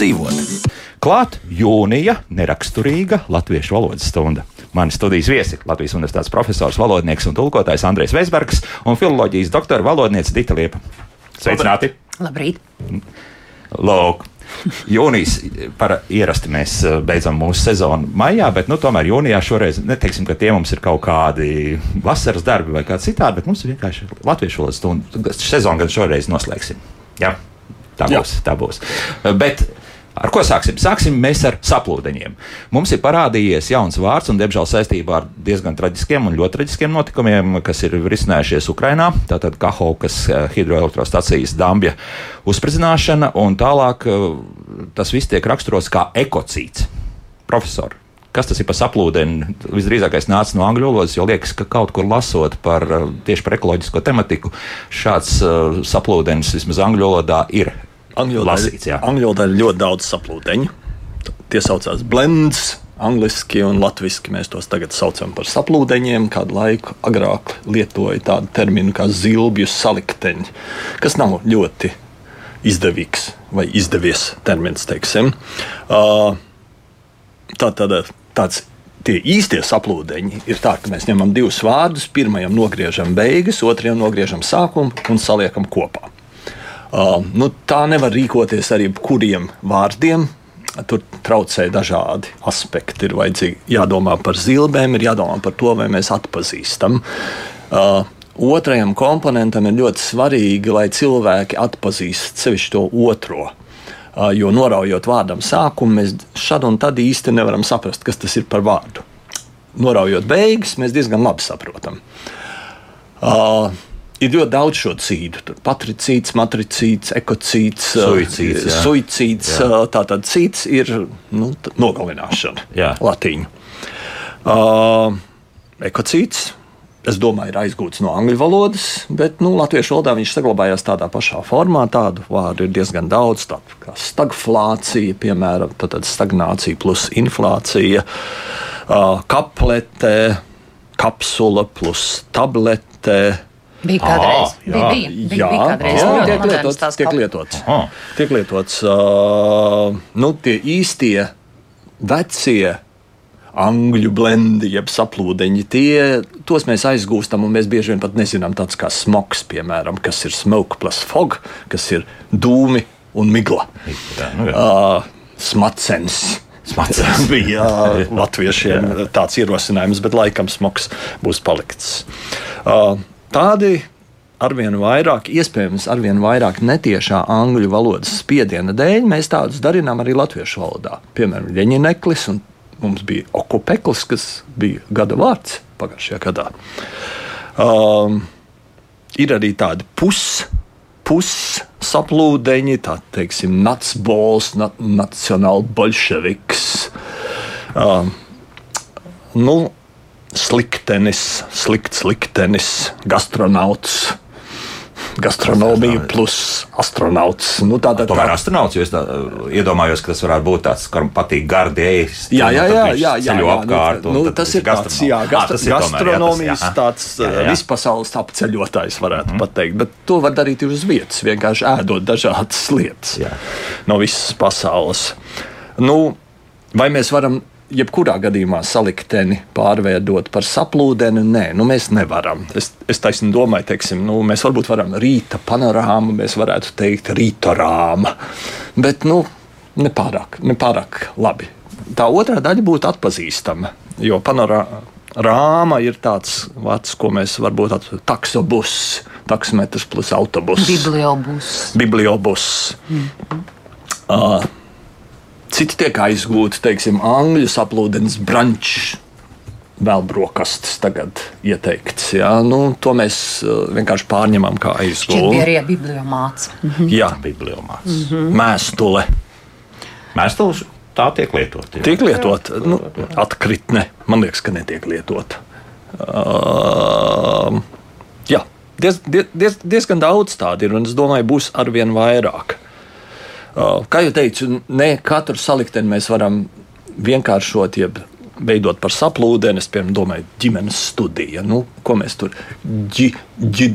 dzīvot. Klāt jūnija neraksturīga latviešu valodas stunda. Mani studijas viesi - Latvijas Universitātes profesors, valodnieks un tulkotājs Andrēs Veisbergs un filozofijas doktora valodniece Dita Liepa. Sveicināti! Labrīt! Lūk! Jūnijas par ierasti mēs eh, beidzam mūsu sezonu maijā, bet nu, tomēr jūnijā šoreiz neteiksim, ka tie mums ir kaut kādi vasaras darbi vai kādi citādi, bet mums ir vienkārši latviešu valodas stundu sezonu, gan šoreiz noslēgsim. Jā, tā būs. Jā. Tā būs. Bet Ar ko sāksim? Sāksim mēs ar saplūdeņiem. Mums ir parādījies jauns vārds, un, diemžēl, saistībā ar diezgan traģiskiem un ļoti traģiskiem notikumiem, kas ir risinājušies Ukrajinā. Tātad Kahovkas eh, hidroelektrostacijas dambja uzspridzināšana, un tālāk eh, tas viss tiek raksturots kā ekocīts. Profesori, kas tas ir par saplūdeni. Visdrīzākais nāca no angļu valodas, jo liekas, ka kaut kur lasot par eh, tieši par ekoloģisko tematiku, šāds uh, saplūdenis vismaz angļu valodā ir Angļu valodā ir ļoti daudz saplūdeņu. Tie saucās blends. Angliski un latviešu mēs tos tagad saucam par saplūdeņiem. Kādu laiku agrāk lietoja tādu terminu kā zilbju salikteņi, kas nav ļoti izdevīgs vai izdevies termins. Teiksim. Tā tad tāds tie īstie saplūdeņi ir tā, ka mēs ņemam divus vārdus, pirmajam nogriežam beigas, otrajam nogriežam sākumu un saliekam kopā. Uh, nu, tā nevar rīkoties ar jebkuriem vārdiem. Tur traucē dažādi aspekti. Ir vajadzīgi jādomā par zilbēm, ir jādomā par to, vai mēs atpazīstam. Uh, otrajam komponentam ir ļoti svarīgi, lai cilvēki atpazīst sevišķi to otro. Uh, jo noraujot vārdam sākumu, mēs šad un tad īsti nevaram saprast, kas tas ir par vārdu. Noraujot beigas, mēs diezgan labi saprotam. Uh, ir ļoti daudz šo cīdu. Tur patricīts, matricīts, ekocīts, suicīds. Jā. suicīds jā. Tātad cīts ir nu, nogalināšana jā. latīņu. Uh, ekocīts. Es domāju, ir aizgūts no angļu valodas, bet nu, latviešu valodā viņš saglabājās tādā pašā formā. Tādu vārdu ir diezgan daudz, tādu kā stagflācija, piemēram, stagnācija plus inflācija, uh, kaplete, kapsula plus tablete Bija kādreiz. Ah, jā, bija, bija, bija, bija kādreiz. Jā, tiek lietots. Tiek lietots. Ah. Tiek lietots uh, nu, tie īstie, vecie angļu blendi, jeb saplūdeņi. Tie, tos mēs aizgūstam, un mēs bieži vien pat nezinām, tāds kā smogs, piemēram, kas ir smoke plus fog, kas ir dūmi un migla. Jā, nu jā. Uh, smacens. Smacens bija latviešiem tāds ierosinājums, bet laikam smogs būs palikts. Uh, Tādi arvien vairāk, iespējams, arvien vairāk netiešā angļu valodas spiediena dēļ mēs tādus darinām arī latviešu valodā. Piemēram, Leņķineklis un mums bija okupeklis, kas bija gada vārds pagājušajā gadā. Um, ir arī tādi pus, pus saplūdeņi, tā teiksim, nacbols, na, nacionāla bolševiks. Um, nu, sliktenis, slikts liktenis, gastronauts. Gastronomija plus astronauts. Nu, tā, tā, tā. Tomēr astronauts, jo es tā, iedomājos, ka tas varētu būt tāds, kam patīk gardējis. Jā, jā, jā, jā, jā, jā apkārt. Nu, nu, tas ir tāds, jā, gastro, ah, gastronomijas jā, tāds jā, jā. vispasaules apceļotājs, varētu mm pateikt. Bet to var darīt uz vietas, vienkārši ēdot dažādas lietas jā. no visas pasaules. Nu, vai mēs varam jebkurā gadījumā salikteni pārveidot par saplūdeni. Nē, nu mēs nevaram. Es, es taisni domāju, teiksim, nu, mēs varbūt varam rīta panorāmu, mēs varētu teikt rīta rāma, bet nu, nepārāk, nepārāk labi. Tā otrā daļa būtu atpazīstama, jo panorāma ir tāds vārds, ko mēs varbūt atpazīstam. Taksobus, taksometrs plus autobus. Bibliobus. Bibliobus. Mm -hmm. uh, Citi tiek aizgūti, teiksim, angļu saplūdens brančs. Vēl brokastis tagad ieteikts. Jā. Nu, to mēs uh, vienkārši pārņemam kā aizgūtu. Tā ir arī bibliomāts. Mhm. Jā, bibliomāts. Mm -hmm. Mēstule. Mēstules tā tiek lietota. Jā. Tiek lietota. Nu, atkritne. Man liekas, ka netiek lietota. Uh, jā, diez, diez, diezgan daudz tādu ir, un es domāju, būs arvien vairāk. Kā jau teicu, ne katru salikteni mēs varam vienkāršot, jeb veidot par saplūdeni. Es piemēram domāju, ģimenes studija. Nu, ko mēs tur ģi, ģi,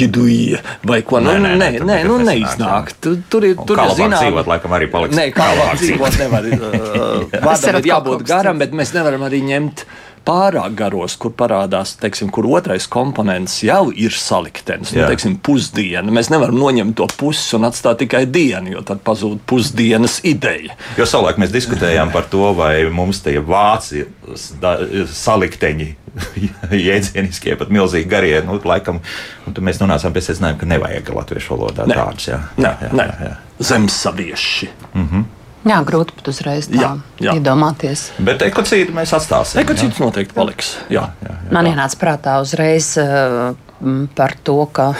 ģiduja vai ko Nē, tādu nē, nē, nu, tur nē, nu, neiznāk. Tur, tur ir, tur kā zināma dzīvot, laikam arī paliks. Nē, kā dzīvot nevar. uh, ir atkal jābūt garam, bet mēs nevaram arī ņemt pārāk garos, kur parādās, teiksim, kur otrais komponents jau ir saliktenis. Nu, teiksim, pusdiena. Mēs nevaram noņemt to pusi un atstāt tikai dienu, jo tad pazūd pusdienas ideja. Jo savulaik mēs diskutējām par to, vai mums tie vāci salikteņi, jēdzieniskie, pat milzīgi garie, nu, laikam, mēs nonācām pie secinājuma, ka nevajag latviešu valodā Nē. tādus. Jā, Nē, jā, nē. jā, jā. zemsavieši. Jā, grūti pat uzreiz tā Jā, jā. iedomāties. Bet ekocīdu mēs atstāsim. Ekocīds noteikti paliks. Jā. Man ienāca prātā uzreiz uh, par to, ka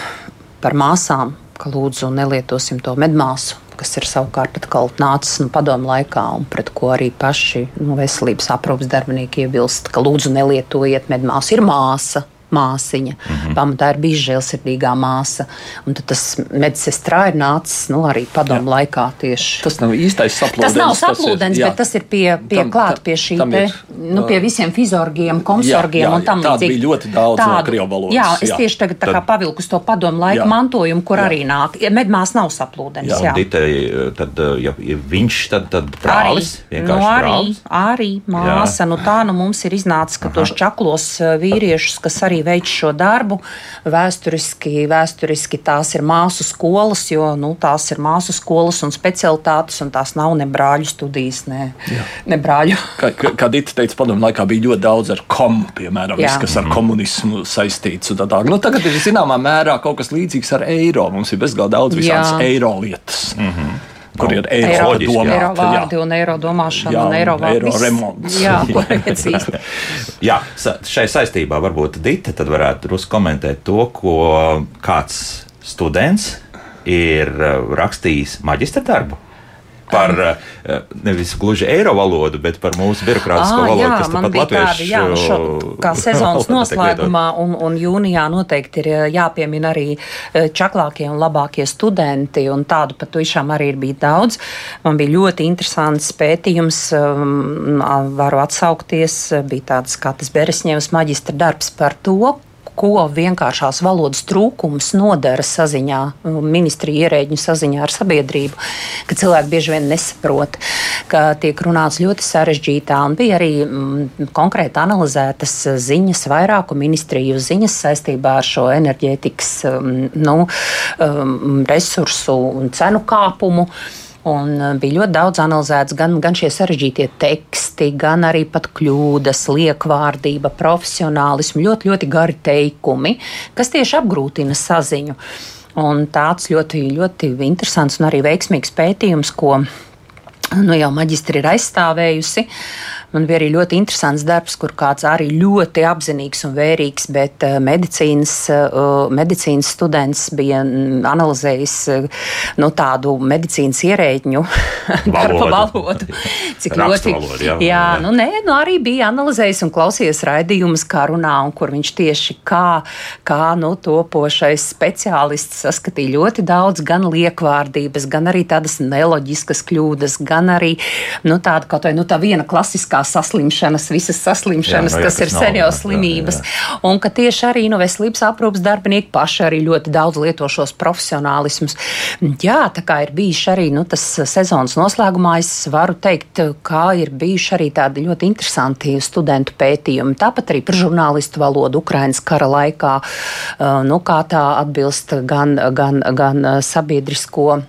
par māsām, ka lūdzu nelietosim to medmāsu, kas ir savukārt atkal nācis nu, padomu laikā, un pret ko arī paši nu, veselības aprūpas darbinieki iebilst, ka lūdzu nelietojiet medmāsu. Ir māsa. Māsiņa. Mm. -hmm. Pamatā ir bijusi žēlsirdīgā māsa. Un tad tas medsestrā ir nācis nu, arī padomu laikā tieši. Tas nav īstais saplūdens. Tas nav ir- saplūdens, jā. bet tas ir pie, pie Tam- klāt pie šī te, ir, nu, pie visiem fizorgiem, komsorgiem jā, un tam tādu līdzīgi. bija ļoti daudz no krievu valodas, Jā, es jā. tieši tagad tā kā pavilku uz to padomu laika Jā. mantojumu, kur Jā. arī nāk. Ja Medmās nav saplūdens. Jā, Jā, un Ditei, tad, ja, ja viņš tad, tad brālis, Arī, vienkārši nu, arī, brālis. arī māsa. Nu, tā nu mums ir iznācis, ka tos čaklos eh, vīriešus, kas arī veic šo darbu, vēsturiski, vēsturiski tās ir māsu skolas, jo nu, tās ir māsu skolas un specialitātes, un tās nav ne brāļu studijas, ne, ne brāļu. Kā, kā, Dita teica, padomu laikā bija ļoti daudz ar komu, piemēram, Jā. viss, kas ar komunismu saistīts. tā tālāk. Nu, tagad ir zināmā mērā kaut kas līdzīgs ar eiro. Mums ir bezgalīgi daudz visādas Jā. eiro lietas, mm -hmm. Kur ir eiro, Eiro, jā. eiro domāta. jā. vārdi un eiro domāšana Jā, un eiro vārdi. eiro remonts. Jā. Jā, sa- šai saistībā varbūt Dita tad varētu drusku komentēt to, ko kāds students ir uh, rakstījis maģistra darbu. Par uh, nevis gluži eiro valodu, bet par mūsu birokrātisko Ā, valodu, jā, kas tāpat bija latviešu jā, nu šo, kā sezonas noslēgumā un, un jūnijā noteikti ir eh, jāpiemina arī eh, čaklākie un labākie studenti, un tādu pat tiešām arī ir bijis daudz. Man bija ļoti interesants pētījums, um, varu atsaukties, bija tāds kā tas Beresņevas maģistra darbs par to, ko vienkāršās valodas trūkums nodara saziņā, ministrija ierēģiņu saziņā ar sabiedrību, ka cilvēki bieži vien nesaprot, ka tiek runāts ļoti sarežģītā, un bija arī mm, konkrēti analizētas ziņas, vairāku ministriju ziņas saistībā ar šo enerģētikas mm, nu, um, resursu un cenu kāpumu. Un uh, bija ļoti daudz analizēts gan, gan šie sarežģītie teksti, gan arī pat kļūdas, liekvārdība, profesionālisms, ļoti, ļoti gari teikumi, kas tieši apgrūtina saziņu. Un tāds ļoti, ļoti interesants un arī veiksmīgs pētījums, ko nu, jau maģistri ir aizstāvējusi. Man bija arī ļoti interesants darbs, kur kāds arī ļoti apzinīgs un vērīgs, bet uh, medicīnas, uh, medicīnas students bija mm, analizējis uh, nu, tādu medicīnas ierēģņu darba Valodu. Cik ļoti. valodu, jā, jā, jā. nu, nē, nu, arī bija analizējis un klausījies raidījumus, kā runā, un kur viņš tieši kā, kā nu, topošais speciālists saskatīja ļoti daudz gan liekvārdības, gan arī tādas neloģiskas kļūdas, gan arī nu, tāda kaut vai nu, tā viena klasiskā saslimšanas, visas saslimšanas, Jā, nu jā, kas kas ir sen jau jā, jā, slimības. Un ka tieši arī nu, veselības aprūpas darbinieki paši arī ļoti daudz lieto šos profesionālismus. Jā, tā kā ir bijis arī nu, tas sezonas noslēgumā, es varu teikt, kā ir bijuši arī tādi ļoti interesanti studentu pētījumi. Tāpat arī par žurnālistu valodu Ukrainas kara laikā, uh, nu, kā tā atbilst gan, gan, gan uh, sabiedrisko.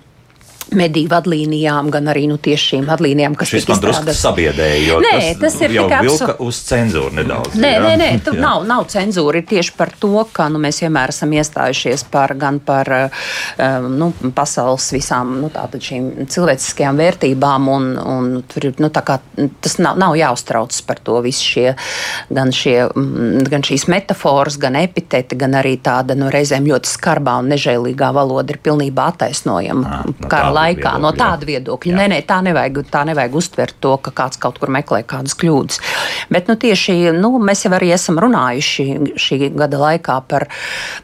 Mediju vadlīnijām, gan arī nu, tieši šīm vadlīnijām, kas Šis man drusku sabiedēja, Nē, tas, tas ir tikai vilka absu- uz cenzūru nedaudz. Nē, jā. nē, nē tur nav, nav cenzūra. Ir tieši par to, ka nu, mēs vienmēr esam iestājušies par gan par um, nu, pasaules visām nu, tātad šīm cilvēciskajām vērtībām, un, un tur ir nu, kā tas nav, nav jāuztraucas par to. Visi šie, gan, šie, mm, gan šīs metafāras, gan epiteti, gan arī tāda nu, reizēm ļoti skarbā un nežēlīgā valoda ir pilnībā attaisnojama. Ah, nu Kara tā laikā. viedokļa, no tāda viedokļa. Jā. Nē, nē, tā nevajag, tā nevajag uztvert to, ka kāds kaut kur meklē kādas kļūdas. Bet nu, tieši nu, mēs jau arī esam runājuši šī gada laikā par,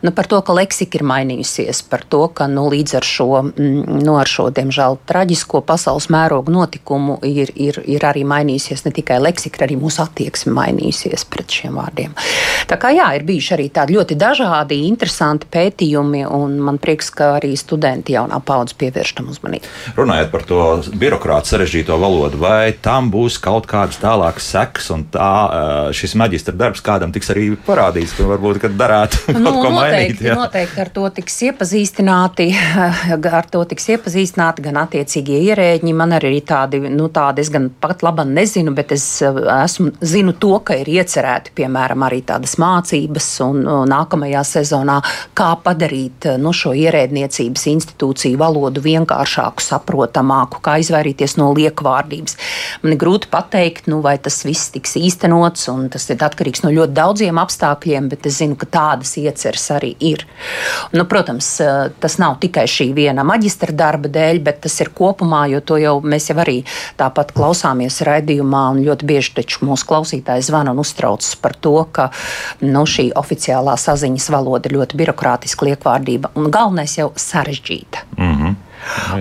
nu, par to, ka leksika ir mainījusies, par to, ka nu, līdz ar šo, mm, nu, ar šo, diemžēl, traģisko pasaules mērogu notikumu ir, ir, ir arī mainījusies ne tikai leksika, arī mūsu attieksme mainījusies pret šiem vārdiem. Tā kā jā, ir bijuši arī tādi ļoti dažādi, interesanti pētījumi, un man prieks, ka arī studenti jaunā paudze pievērš tam uzmanību. Runājot par to birokrātu sarežģīto valodu, vai tam būs kaut kādas tālākas sekas, un tā, šis maģistra darbs kādam tiks arī parādīts, ka varbūt darētu kaut Nu, ko mainīt. noteikti, noteikti ar to tiks iepazīstināti, ar to tiks iepazīstināti gan attiecīgie ierēģi. Man arī ir tādi, nu, tādi, es gan pat labi nezinu, bet es esmu, zinu to, ka ir iecerēti, piemēram, arī tādas mācības un nākamajā sezonā, kā padarīt nu, šo ierēdniecības institūciju valodu vienkāršāku, saprotamāku, kā izvairīties no liekvārdības. Man ir grūti pateikt, nu, vai tas viss tiks īstenots, un tas ir atkarīgs no ļoti daudziem apstākļiem, bet es zinu, ka tādas ieceres arī ir. Nu, protams, uh, tas nav tikai šī viena maģistra darba dēļ, bet tas ir kopumā, jo to jau mēs jau arī tāpat klausāmies raidījumā, un ļoti bieži taču mūsu klausītāji zvana un uztraucas par to, ka nu, šī oficiālā saziņas valoda ir ļoti birokrātiska liekvārdība un galvenais jau sarežģīta. Mm -hmm.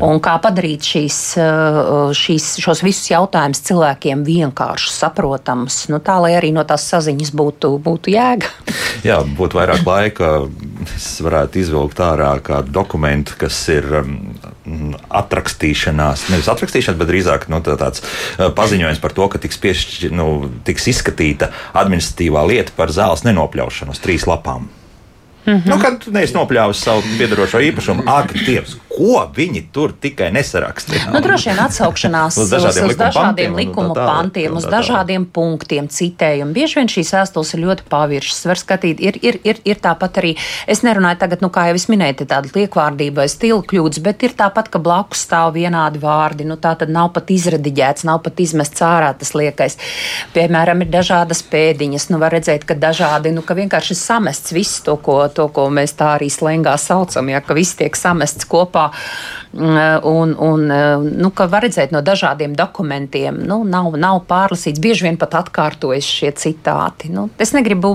Un kā padarīt šīs, uh, šīs, šos visus jautājumus cilvēkiem vienkāršus, saprotamus, nu, tā lai arī no tās saziņas būtu, būtu jēga. Jā, būtu vairāk laika. Es varētu izvilkt ārā kādu dokumentu, kas ir um, atrakstīšanās, nevis atrakstīšanās, bet drīzāk nu, tā, tāds uh, paziņojums par to, ka tiks, piešķi, nu, tiks izskatīta administratīvā lieta par zāles nenopļaušanu uz trīs lapām. Mm -hmm. nu, kad neesi nopļāvis savu piedarošo īpašumu, ak, Dievs, ko viņi tur tikai nesarakstīja? Nu, droši vien atsaukšanās Uz dažādiem uz dažādiem pantiem likuma pantiem, un uz dažādiem punktiem, citējumi. Bieži vien šīs vēstules ir ļoti paviršas. Var skatīt, ir, ir, ir, ir tāpat arī, es nerunāju tagad, nu, kā jau es minēju, tāda liekvārdība vai stila kļūdas, bet ir tāpat, ka blakus stāv vienādi vārdi. Nu, tā tad nav pat izradiģēts, nav pat izmests ārā tas liekais. Piemēram, ir dažādas pēdiņas. Nu, var redzēt, ka dažādi, nu, ka vienkārši samests viss to, ko, to, ko mēs tā arī slēngā saucam, ja, ka viss tiek samests kopā. Mm, Un, un, nu, ka var redzēt no dažādiem dokumentiem, nu, nav, nav pārlasīts. Bieži vien pat atkārtojas šie citāti. Nu, es negribu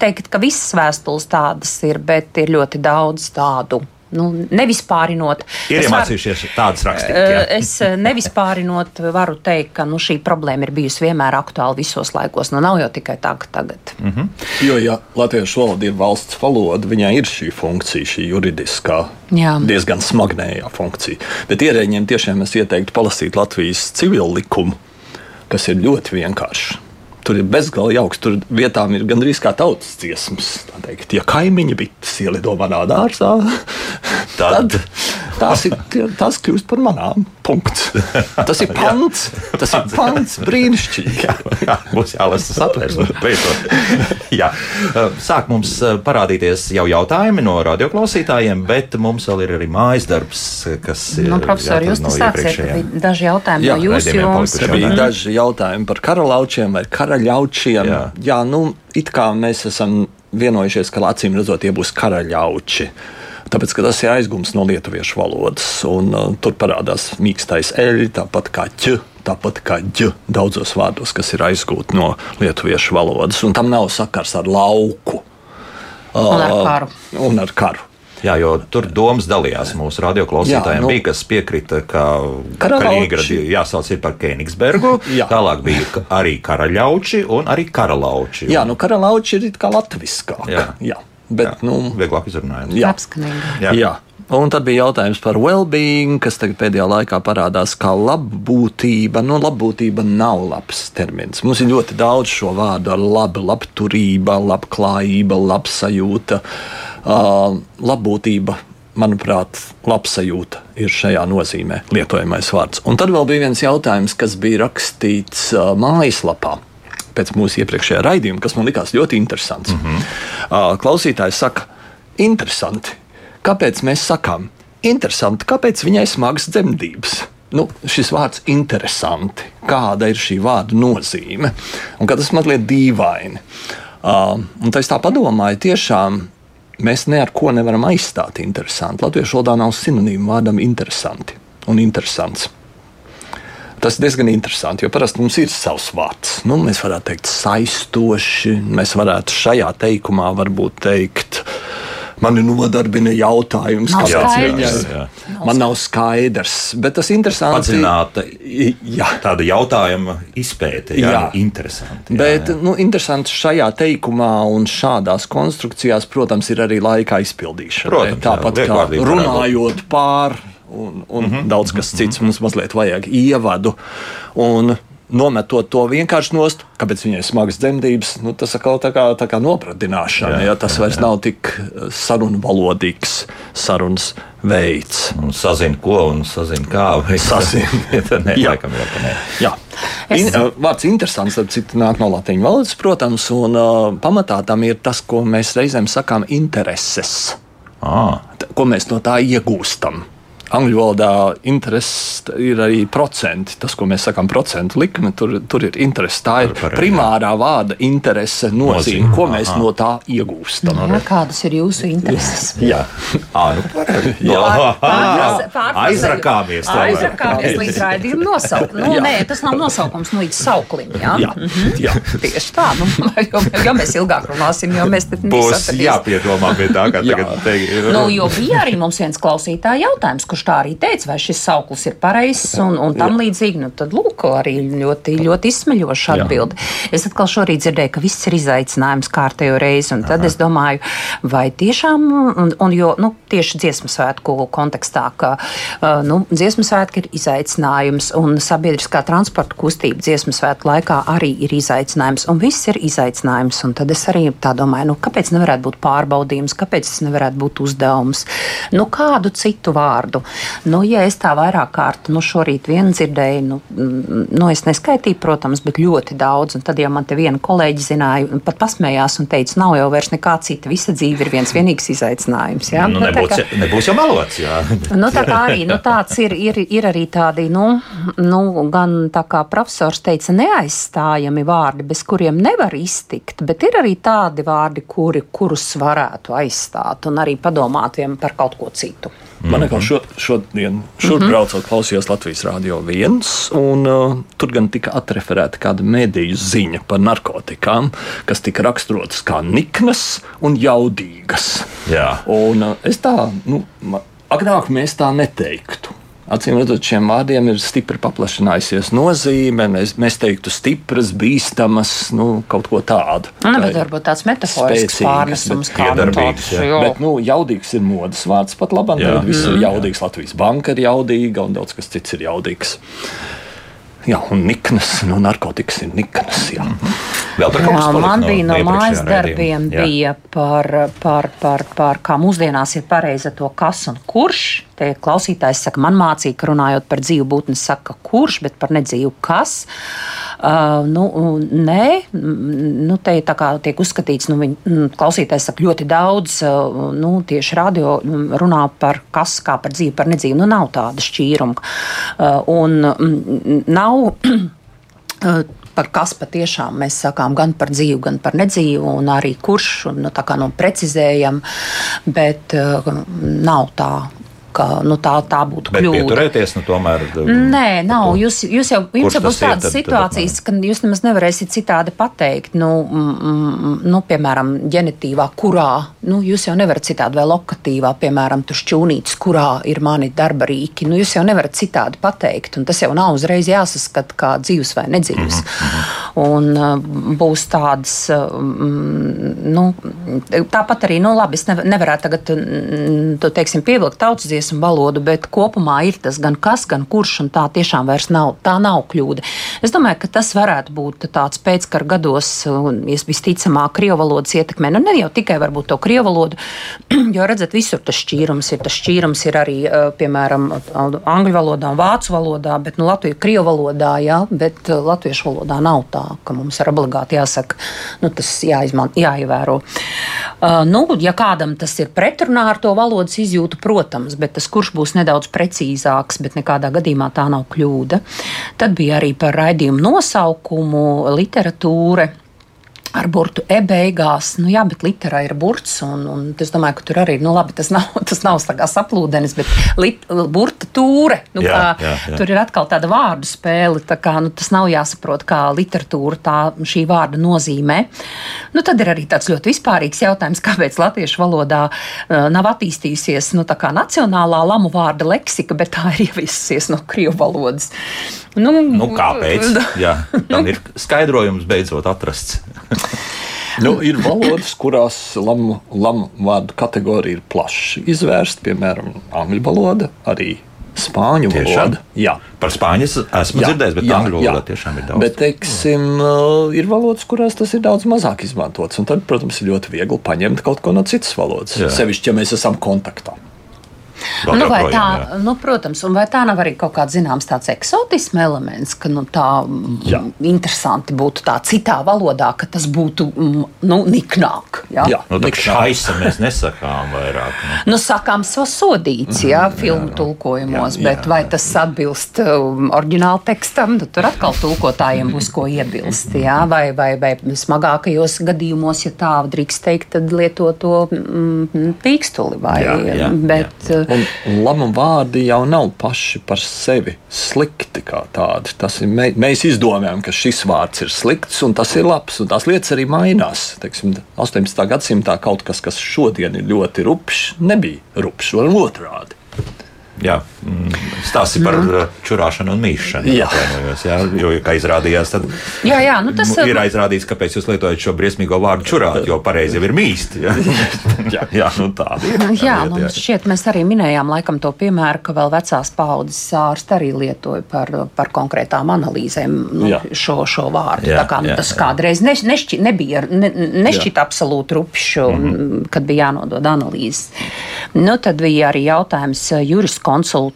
teikt, ka visas vēstules tādas ir, bet ir ļoti daudz tādu. Nu, nevispārinot. Ir Es varu- iemācījušies tādas rakstīt. Eh. Es eh, nevispārinot varu teikt, ka nu, šī problēma ir bijusi vienmēr aktuāla visos laikos. Nu, nav jau tikai tā, ka tagad. Mhm. Jo, ja latviešu valoda ir valsts valoda, viņai ir šī funkcija, šī juridiskā, Jā. diezgan smagnējā funkcija. Bet ierēģiem tiešām es ieteiktu palasīt Latvijas civilu likumu, kas ir ļoti vienkāršs. Tur ir bezgalīgi jauks. Tur vietām ir gandrīz kā tautas dziesmas. Tā teikt, ja kaimiņi bites ielido manā dārzā, Tad- tad tās, ir, tās kļūst par manām. Punkts. Tas ir pants. Tas ir pants. Brīnišķīgi. Jā, jā, būs jālasa satversme. beidzot. Jā. Sāk mums eh, parādīties jau jautājumi no radioklausītājiem, bet mums vēl ir arī mājas darbs, kas ir Nu, profesori, jūs te sāksiet, daži jautājumi Jā, no jūsu jomas. bija jautājumi. daži jautājumi par karalaučiem vai karaļaučiem. Jā. Jā, nu, it kā mēs esam vienojušies, ka acīm redzot, tie būs karaļauči. Tāpēc, ka tas ir aizgums no lietuviešu valodas, un uh, tur parādās mīkstais eļļa, tāpat kā ķa, tāpat kā ģa daudzos vārdos, kas ir aizgūti no lietuviešu valodas, un tam nav sakars ar lauku. Un ar Uh, karu. Un ar karu. Jā, jo tur domas dalījās mūsu radioklausītājiem. Nu- bija, kas piekrita, ka. Kaliningradu jāsauc par Kēnigsbergu. Jā. Tālāk bija arī karaļauči un arī karalauči. Jā, nu karalauči ir kā latviskāk. Jā. Jā. Bet, Jā, nu, vieglāk izrunājams. jā. Apskanīgi. Jā. Jā. Un tad bija jautājums par well-being, kas tagad pēdējā laikā parādās kā labbūtība. Nu, labbūtība nav labs termins. Mums ir ļoti daudz šo vārdu ar labu, labturība, labklājība, labsajūta. Uh, labbūtība, manuprāt, labsajūta ir šajā nozīmē lietojamais vārds. Un tad vēl bija viens jautājums, kas bija rakstīts uh, mājaslapā pēc mūsu iepriekšējā raidījuma, kas man likās ļoti interesants. Mm -hmm. uh, klausītājs saka, interesanti, kāpēc mēs sakām, interesanti, kāpēc viņai smagas dzemdības. Nu, šis vārds ir interesanti. Kāda ir šī vārda nozīme? Un tas mazliet dīvaini. Uh, un tā es tā padomāju, tiešām mēs ne ar ko nevaram aizstāt interesanti. Latviešu valodā nav sinonīmu vārdam interesanti. un interesants. Tas ir diezgan interesanti, jo parasti mums ir savs vārds. Nu, mēs varētu teikt, saistoši. Mēs varētu šajā teikumā varbūt teikt, mani nodarbina jautājums, Nav kāpēc skaidrs. viņa man nav skaidrs. Bet tas ir interesanti. Padziļināta Jā. tāda jautājuma izpēte, jā, Jā. interesanti. Jā, Bet jā. nu, interesanti šajā teikumā un šādās konstrukcijās, protams, ir arī laika izpildīšana. Protams, jā, Tāpat kā vieglvārdība varētu runājot pār, un, un mm -hmm. daudz kas cits mums mazliet vajag ievadu. Un, Nometot to vienkārši nost, kāpēc viņai ir smagas dzemdības, nu, tas atkal tā kā, tā kā nopratināšana. Jā, Jā, ja, tas vairs jā. nav tik sarunvalodīgs sarunas veids. Un sazina, ko un sazina, kā. vai- Sazina. nē, Jā. laikam jau, ka nē. Jā. Es- In, uh, vārds interesants, ap citu nāk no latīņu valodas, protams, un uh, pamatā tam ir tas, ko mēs reizēm sakām, intereses. Ah, Ko mēs no tā iegūstam? Angļu valodā interesi ir arī procenti. Tas, ko mēs sakām, procentu likme, tur, tur ir interese. Tā ir Par- par- primārā vārda interese Nozīme, ko mēs aha. no tā iegūstam. Jā, kādas ir jūsu intereses? Jā, nu. Jā. Aizrakāmies. Aizrakāmies līdz raidījuma nosaukuma. Nu, Jā. nē, tas nav nosaukums nu, līdz sauklim. Jā? jā, jā. Tieši tā, nu, jo, jo mēs ilgāk runāsim, jo mēs te Būs jāpiedomā pie tā, kā Jā. tagad teikt. Nu, jo bija arī mums viens klausītāja jautājums, kurš tā arī teica, vai šis sauklis ir pareizs un, un tam līdzīgi. Nu, tad, lūk, arī ļoti, ļoti izsmeļoša atbilde. Es atkal šorīt dzirdēju, ka viss ir izaicinājums kārtējo reizi, un tad Aha. es domāju, vai tiešām, un, un jo nu, tieši dziesmu svētku kontekstā, ka nu, dziesmu svētki ir izaicinājums, un sabiedriskā transporta kustība dziesmu svētku laikā arī ir izaicinājums, un viss ir izaicinājums. Un tad es arī tā domāju, nu, kāpēc nevarētu būt pārbaudījums, kāpēc tas nevarētu būt uzdevums, nu, kādu citu vārdu. Nu, ja es tā vairāk kārt, nu, šorīt vien dzirdēju, nu, mm, nu es neskaitīju, protams, bet ļoti daudz, un tad jau man te viena kolēģi zināja, pat pasmējās un teica, nav jau vairs nekā cita, visa dzīve ir viens vienīgs izaicinājums. Jā? Nu, Nu, nebūs, kā- nebūs jau melots. Jā. Nu, tā kā arī nu, tāds ir, ir, ir arī tādi, nu, nu, gan tā kā profesors teica, neaizstājami vārdi, bez kuriem nevar iztikt, bet ir arī tādi vārdi, kuri, kurus varētu aizstāt un arī padomāt par kaut ko citu. Man liekas, šo, šodien, šur braucot, klausījos Latvijas Rādio 1, un uh, tur gan tika atreferēta kāda mediju ziņa par narkotikām, kas tika raksturotas kā niknas un jaudīgas. Jā. Un uh, es tā, nu, agrāk mēs tā neteiktu. Acīm redzot, šiem vārdiem ir stipri paplašinājusies nozīme. Mēs, mēs teiktu, stipras, bīstamas, nu, kaut ko tādu. Nu, Tā bet varbūt tāds metaforisks spēcīgas, pārnesums, kā tāds. Bet, nu, jaudīgs ir modes vārds pat labam. Jā. Tagad viss ir jaudīgs. Latvijas banka ir jaudīga un daudz kas cits ir jaudīgs. Jā, un niknas, nu, narkotikas ir niknas. Jā. Vēl par kaut kas man bija no iepriekšējā mājas darbiem, Jā. bija par, par, par, par kā mūsdienās ir pareiza to kas un kurš. Te klausītājs saka, man mācīja, ka runājot par dzīvu būtni, saka kurš, bet par nedzīvu kas. Uh, nu, nē, mm, nu, te tā kā tiek uzskatīts, nu, viņ, mm, klausītājs saka ļoti daudz, uh, nu, tieši radio mm, runā par kas, kā par dzīvu, par nedzīvu. Nu, nav tāda šķīruma. Uh, un mm, nav. Uh, Par kas patiešām mēs sakām, gan par dzīvu, gan par nedzīvu, un arī kurš, un, nu, kā nu, precizējam, bet uh, nav tā, ka nu, tā, tā būtu Bet kļūda. pieturēties, nu, tomēr. Nē, nav. Jūs, jūs jau, jums jau būs tādas tad- tad situācijas, ka jūs nemaz nevarēsiet citādi pateikt. Nu, mm, mm, nu, piemēram, ģenitīvā, kurā nu, jūs jau nevarat citādi, vai lokatīvā, piemēram, tur šķūnītis, kurā ir mani darba rīki. Nu, jūs jau nevarat citādi pateikt, un tas jau nav uzreiz jāsaskata kā dzīves vai nedzīves. Un uh, būs tādas, uh, mm, nu, tāpat arī, nu, labi, es nev- nevarētu tagad, mm, tu, teiksim, pievilkt tautas dziesmu valodu, bet kopumā ir tas gan kas, gan kurš, un tā tiešām vairs nav, tā nav kļūda. Es domāju, ka tas varētu būt tāds pēckara gados, visticamāk, krievu valodas ietekmē, nu, ne jau tikai varbūt to krievu valodu, jo, redzat, visur tas šķīrums ir, tas šķīrums ir arī, uh, piemēram, angļu valodā un vācu valodā, bet, nu, Latviju krievu valodā, jā, bet latviešu valodā nav tā, ka mums ir obligāti jāsaka, nu, tas jāizman, jāievēro. Uh, nu, ja kādam tas ir pretrunā ar to valodas izjūtu, protams, bet tas kurš būs nedaudz precīzāks, bet nekādā gadījumā tā nav kļūda. Tad bija arī par raidījumu nosaukumu literatūra. Ar burtu e beigās. Nu, jā, bet literā ir burts. Un, un es domāju, ka tur arī nu, labi, tas nav, tas nav saplūdenis, bet lit, burta tūre. Nu, jā, kā, jā, jā. Tur ir atkal tāda vārdu spēle. Tā kā, nu, tas nav jāsaprot, kā literatūra tā šī vārda nozīmē. Nu, tad ir arī tāds ļoti vispārīgs jautājums, kāpēc latviešu valodā uh, nav attīstījusies nu, nacionālā lamu vārda leksika, bet tā ir ieviesusies no krievu valodas. Nu, nu, kāpēc? Jā, tam ir skaidrojums beidzot atrasts. nu, ir valodas, kurās lamu, lamu vārdu kategorija ir plaši izvērsta, piemēram, angļu valoda, arī spāņu valoda. Jā. Par spāņu esmu jā, dzirdējis, bet jā, angļu valodā tiešām ir daudz. Bet, teiksim, uh, ir valodas, kurās tas ir daudz mazāk izmantots. Un tad, protams, ir ļoti viegli paņemt kaut ko no citas valodas. Jā. Sevišķi, ja mēs esam kontaktā. Vēl nu, projām, tā, jā. nu, protams, un vai tā nav arī kaut kāds zināms tāds eksotisms elements, ka nu, tā jā. interesanti būtu tā citā valodā, ka tas būtu nu, niknāk. Jā, jā nu, tā šaisa mēs nesakām vairāk. Nu, nu sakām sodīts, jā, mm, filmu jā, tulkojumos, jā, bet jā, vai tas atbilst um, oriģināla tekstam, nu, tur atkal tulkotājiem būs ko iebilst, jā, vai, vai, vai smagākajos gadījumos, ja tā drīkst teikt, tad lieto to mm, pīkstuli vai, jā, jā, bet, jā. Un, un lama vārdi jau nav paši par sevi slikti kā tādi. Ir, mē, mēs izdomājam, ka šis vārds ir slikts un tas ir labs. Un tās lietas arī mainās. Teiksim, 18. gadsimtā kaut kas, kas šodien ir ļoti rupšs, nebija rupšs, vai otrādi. Jā, stāsti par mm. čurāšanu un mīšanu. Jā, jā jo, kā izrādījās, tad jā, jā, nu tas ir aizrādīts, kāpēc jūs lietojat šo briesmīgo vārdu čurāt, jo pareizi jau ir mīst. Jā, jā, jā nu tā ir. Jā, lieta, nu, jā. šķiet, mēs arī minējām laikam to piemēru, ka vēl vecās paudzes ārsti arī lietoja par, par konkrētām analīzēm nu, jā. šo, šo vārdu. Jā, Tā kā nu, jā, tas jā. kādreiz ne, nešķi, nebija, ne, nešķita absolūti rupšs, mm -hmm. kad bija jānodod analīzes. Nu, tad bija arī jautājums jurists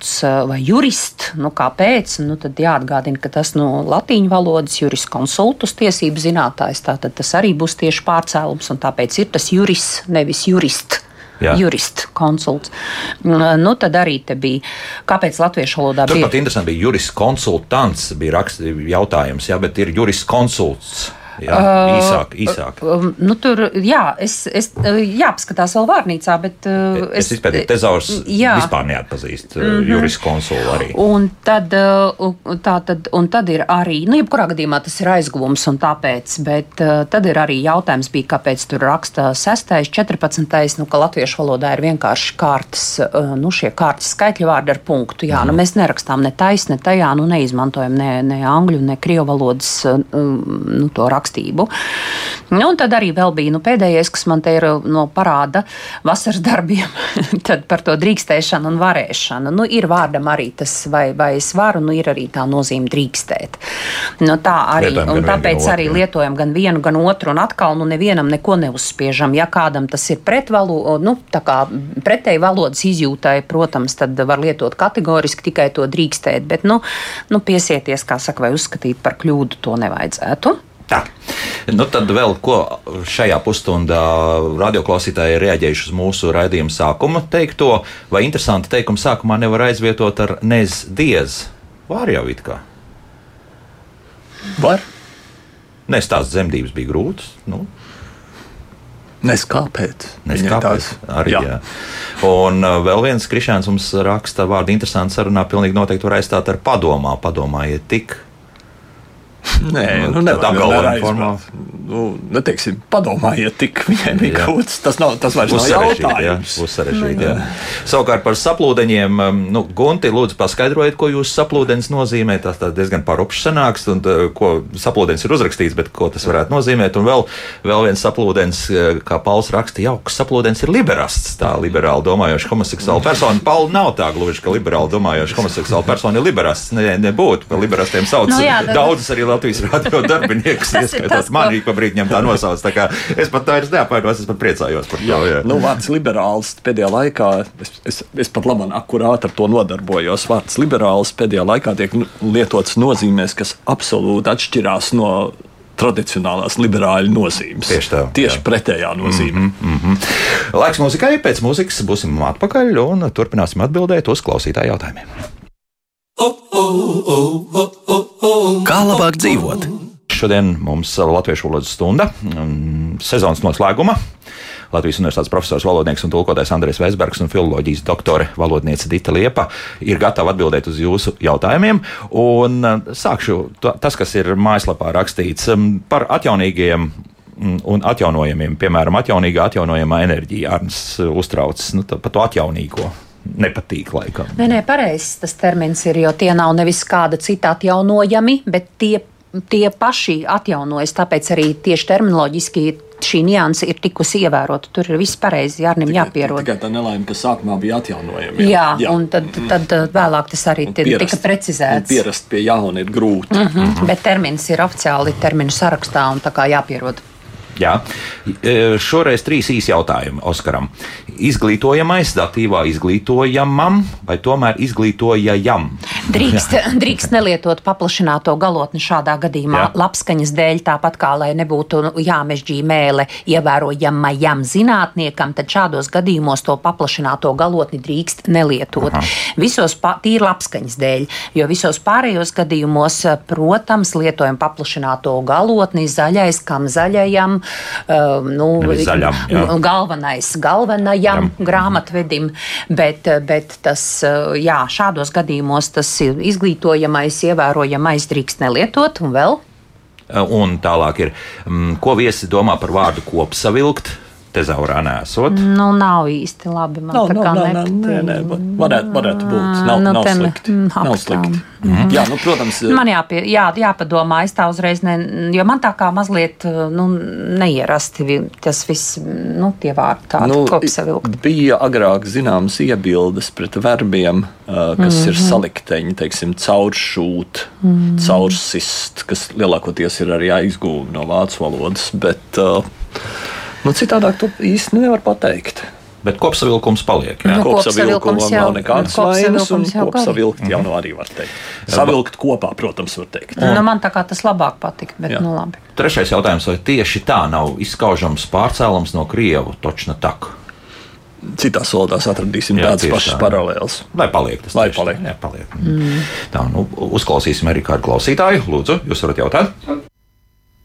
juriskonsults eh, vai jurists. Nu, kāpēc? Nu, tad jāatgādina, ka tas no latīņu valodas juriskonsultus tiesību zinātājs. Tātad tas arī būs tieši pārcēlums, un tāpēc ir tas jurists, nevis jurists. Jā. Jurists, konsults. Mm, nu, tad arī bija, kāpēc latviešu valodā Tur bija. Turpat interesanti bija jurists konsultants, bija rakst, jautājums, jā, bet ir jurists konsults. Jā, uh, īsāk, īsāk. Uh, nu, tur jā, es, es, uh, jāpaskatās vēl vārnīcā, bet. Uh, es es izpētīju, tezaurs jā. vispār neatpazīst mm -hmm. juris konsulu arī. Un tad, tā tad, un tad ir arī, nu, jebkurā gadījumā tas ir aizguvums un tāpēc, bet uh, tad ir arī jautājums bija, kāpēc tur raksta 6. 14. nu, ka latviešu valodā ir vienkārši kārtas, uh, nu, šie kārtas skaitļu vārdi ar punktu. Jā, mm. nu, mhm. mēs nerakstām ne taisni, ne tajā, nu, neizmantojam ne, ne angļu, ne krievu valodas, uh, nu, to rakstu rakstību. Nu, un tad arī bija nu, pēdējais, kas man te ir no parāda vasaras darbiem, tad par to drīkstēšanu un varēšanu. Nu, ir vārdam arī tas, vai, vai es varu, nu, ir arī tā nozīme drīkstēt. Nu, tā arī, Lietojam, un tāpēc arī otru. lietojam gan vienu, gan otru, un atkal nu, nevienam neko neuzspiežam. Ja kādam tas ir pretvaloda, nu, pretēji valodas izjūtai, protams, tad var lietot kategoriski tikai to drīkstēt, bet nu, nu, piesieties, kā saka, vai uzskatīt par kļūdu, to nevajadzētu. Tā. Nu, tad vēl ko šajā pusstundā radioklausītāji ir reaģējuši uz mūsu raidījuma sākuma teikto, vai interesanti teikumu sākumā nevar aizvietot ar nez diez. Var jau it kā. Var. Nes tās dzemdības bija grūtas. Nu. Nes kāpēc? Nes kāpēc? Arī, jā. Jā. Un uh, vēl viens krišāns mums raksta vārdu interesantu sarunā, pilnīgi noteikti var aizstāt ar padomā. Padomājiet tik Nē, nu, nu tā galvenā formā. Nu, neteiksim, padomājiet, tik viņai bija kaut kas. Tas, nav, tas vairs nav jautājums. Jā, sarežģīt, jā. Savukārt par saplūdeņiem, um, nu, Gunti, lūdzu, paskaidrojiet, ko jūs saplūdenis nozīmē. Tas diezgan parupšs sanāks, un tā, ko saplūdenis ir uzrakstīts, bet ko tas varētu nozīmēt. Un vēl, vēl viens saplūdenis, uh, kā Pauls raksta, jauks saplūdenis ir liberasts. Tā liberāli domājoša homoseksuāla persona. Pauli nav tā gluži, ka liberāli domājoša homoseksuāla persona ir liberasts. Ne, nebūtu, par liberastiem sauc no, jā, daudzas arī Latvijas radio darbiniekus, ieskaitot manī, pa brīdi viņam tā nosauc. Tā es pat vairs neapvainos, es pat priecājos par to. Jā, jā. Nu, vārds liberāls pēdējā laikā, es, es, es pat labi akurāti ar to nodarbojos. Vārds liberāls pēdējā laikā tiek lietots nozīmēs, kas absolūti atšķirās no tradicionālās liberāļu nozīmes. Tieši tā. Tieši jā. pretējā nozīme. Mm -hmm, mm -hmm. Laiks mūzikai, pēc mūzikas būsim atpakaļ un turpināsim atbildēt uz klausītāju jautājumiem. Kā labāk dzīvot? šodien mums Latviešu valodas stunda sezonas noslēguma. Latvijas Universitātes profesors, valodnieks un tulkotājs Andrēs Vēsbergs un filozofijas doktore valodniece Dita Liepa ir gatava atbildēt uz jūsu jautājumiem. Un sākšu tas, kas ir mājaslapā rakstīts par atjaunīgiem un atjaunojamiem, piemēram, atjaunīgā, atjaunojamā enerģija. Arns uztraucas nu, par to atjaunīgo nepatīk laikam. Nē, nē, pareizs tas termins ir, jo tie nav nevis kāda cita atjaunojami, bet tie, tie paši atjaunojas. Tāpēc arī tieši terminoloģiski šī nianse ir tikusi ievērota. Tur ir viss pareizi, Jārnim jāpierod. Tikai tā nelaime, ka sākumā bija atjaunojami. Jā, jā, jā. un tad, tad vēlāk tas arī pierast, tika precizēts. Pierast pie jauna ir grūti. Mm -hmm. Mm -hmm. Bet termins ir oficiāli terminu sarakstā un tā kā jāpierod. Jā. E, šoreiz trīs īsi jautājumi Oskaram. Izglītojamais, datīvā izglītojamam vai tomēr izglītojamam? Drīkst, drīkst nelietot paplašināto galotni šādā gadījumā Jā. labskaņas dēļ, tāpat kā lai nebūtu jāmežģī mēle ievērojamajam zinātniekam, tad šādos gadījumos to paplašināto galotni drīkst nelietot. Aha. Visos tīri labskaņas dēļ, jo visos pārējos gadījumos, protams, lietojam paplašināto galotni zaļais, kam zaļajam, uh, nu, zaļam, galvenais, galvenajam jā. grāmatvedim, bet, bet tas, uh, jā, šādos gadījumos tas izglītojamais, ievērojamais drīkst nelietot un vēl. Un tālāk ir, mm, ko viesi domā par vārdu kopsavilkt? Tezaurā nesot. Nu, nav īsti labi. Man nav, tā kā nav, nav, nē, nē, varētu, varētu būt. Nav, nu, nav slikti. Nav slikti. Mm -hmm. Jā, nu, protams. Man jāpie, jā, jāpadomā, es tā uzreiz, ne, jo man tā kā mazliet nu, neierasti tas viss, nu, tie vārdi tādi nu, kopsavilkt. Bija agrāk zināmas iebildes pret verbiem, uh, kas mm -hmm. ir mhm. salikteņi, teiksim, cauršūt, mm -hmm. caursist, kas lielākoties ir arī aizgūmi no vācu valodas, bet uh, Nu, citādāk to īsti nevar pateikt. Bet kopsavilkums paliek. Jā, nu, kopsavilkums jau nav nekādas vainas, un kopsavilkt jau nu arī var teikt. Savilkt kopā, protams, var teikt. Nu, man tā kā tas labāk patika, bet jā. nu labi. Trešais jautājums, vai tieši tā nav izskaužams pārcēlums no Krievu točna tak? Citās valodās atradīsim jā, tādas pašas tā. paralēlas. Lai paliek tas. Lai paliek. Jā, paliek. Mm. Tā, nu, uzklausīsim arī kādu klausītāju. Lūdzu, jūs varat jautāt?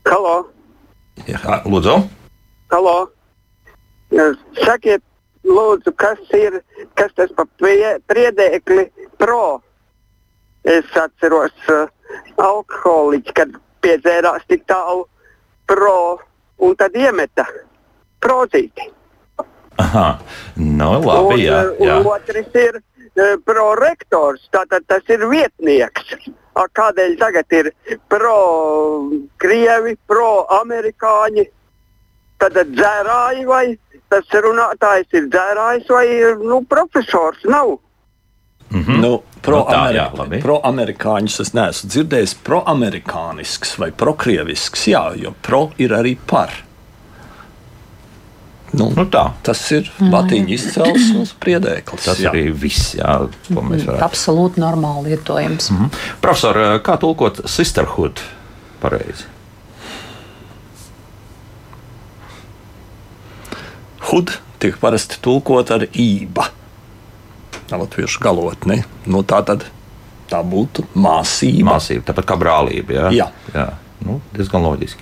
Halo! Jā, lūdzu! Halo! Sakiet, lūdzu, kas ir kas tas par priedēkli pro? Es atceros uh, alkoholiķi, kad piedzērās tik tālu pro un tad iemeta prozīti. Aha, nu labi, un, jā, jā. Un otrs ir uh, prorektors, tātad tas ir vietnieks. A, kādēļ tagad ir pro-krievi, pro-amerikāņi? Tad dzērāji vai tas runātājs ir dzērājs vai nu, profesors. Nav. Mm -hmm. nu, Pro-amerikāņus pro es neesmu dzirdējis. Pro-amerikānisks vai prokrievisks, jā, jo pro ir arī par. Nu, nu tā. Tas ir latīņu izcelsmes priedēklis. Tas jā. arī viss, jā, ko mēs varētu. Absolūti normāli lietojams. Mm -hmm. Profesor, kā tulkot sisterhood pareizi? Hud tiek parasti tulkot ar ība. Latviešu galotni. Nu, tā tad tā būtu māsība. Māsība, tāpat kā brālība. Jā, jā. jā. Nu, diezgan loģiski.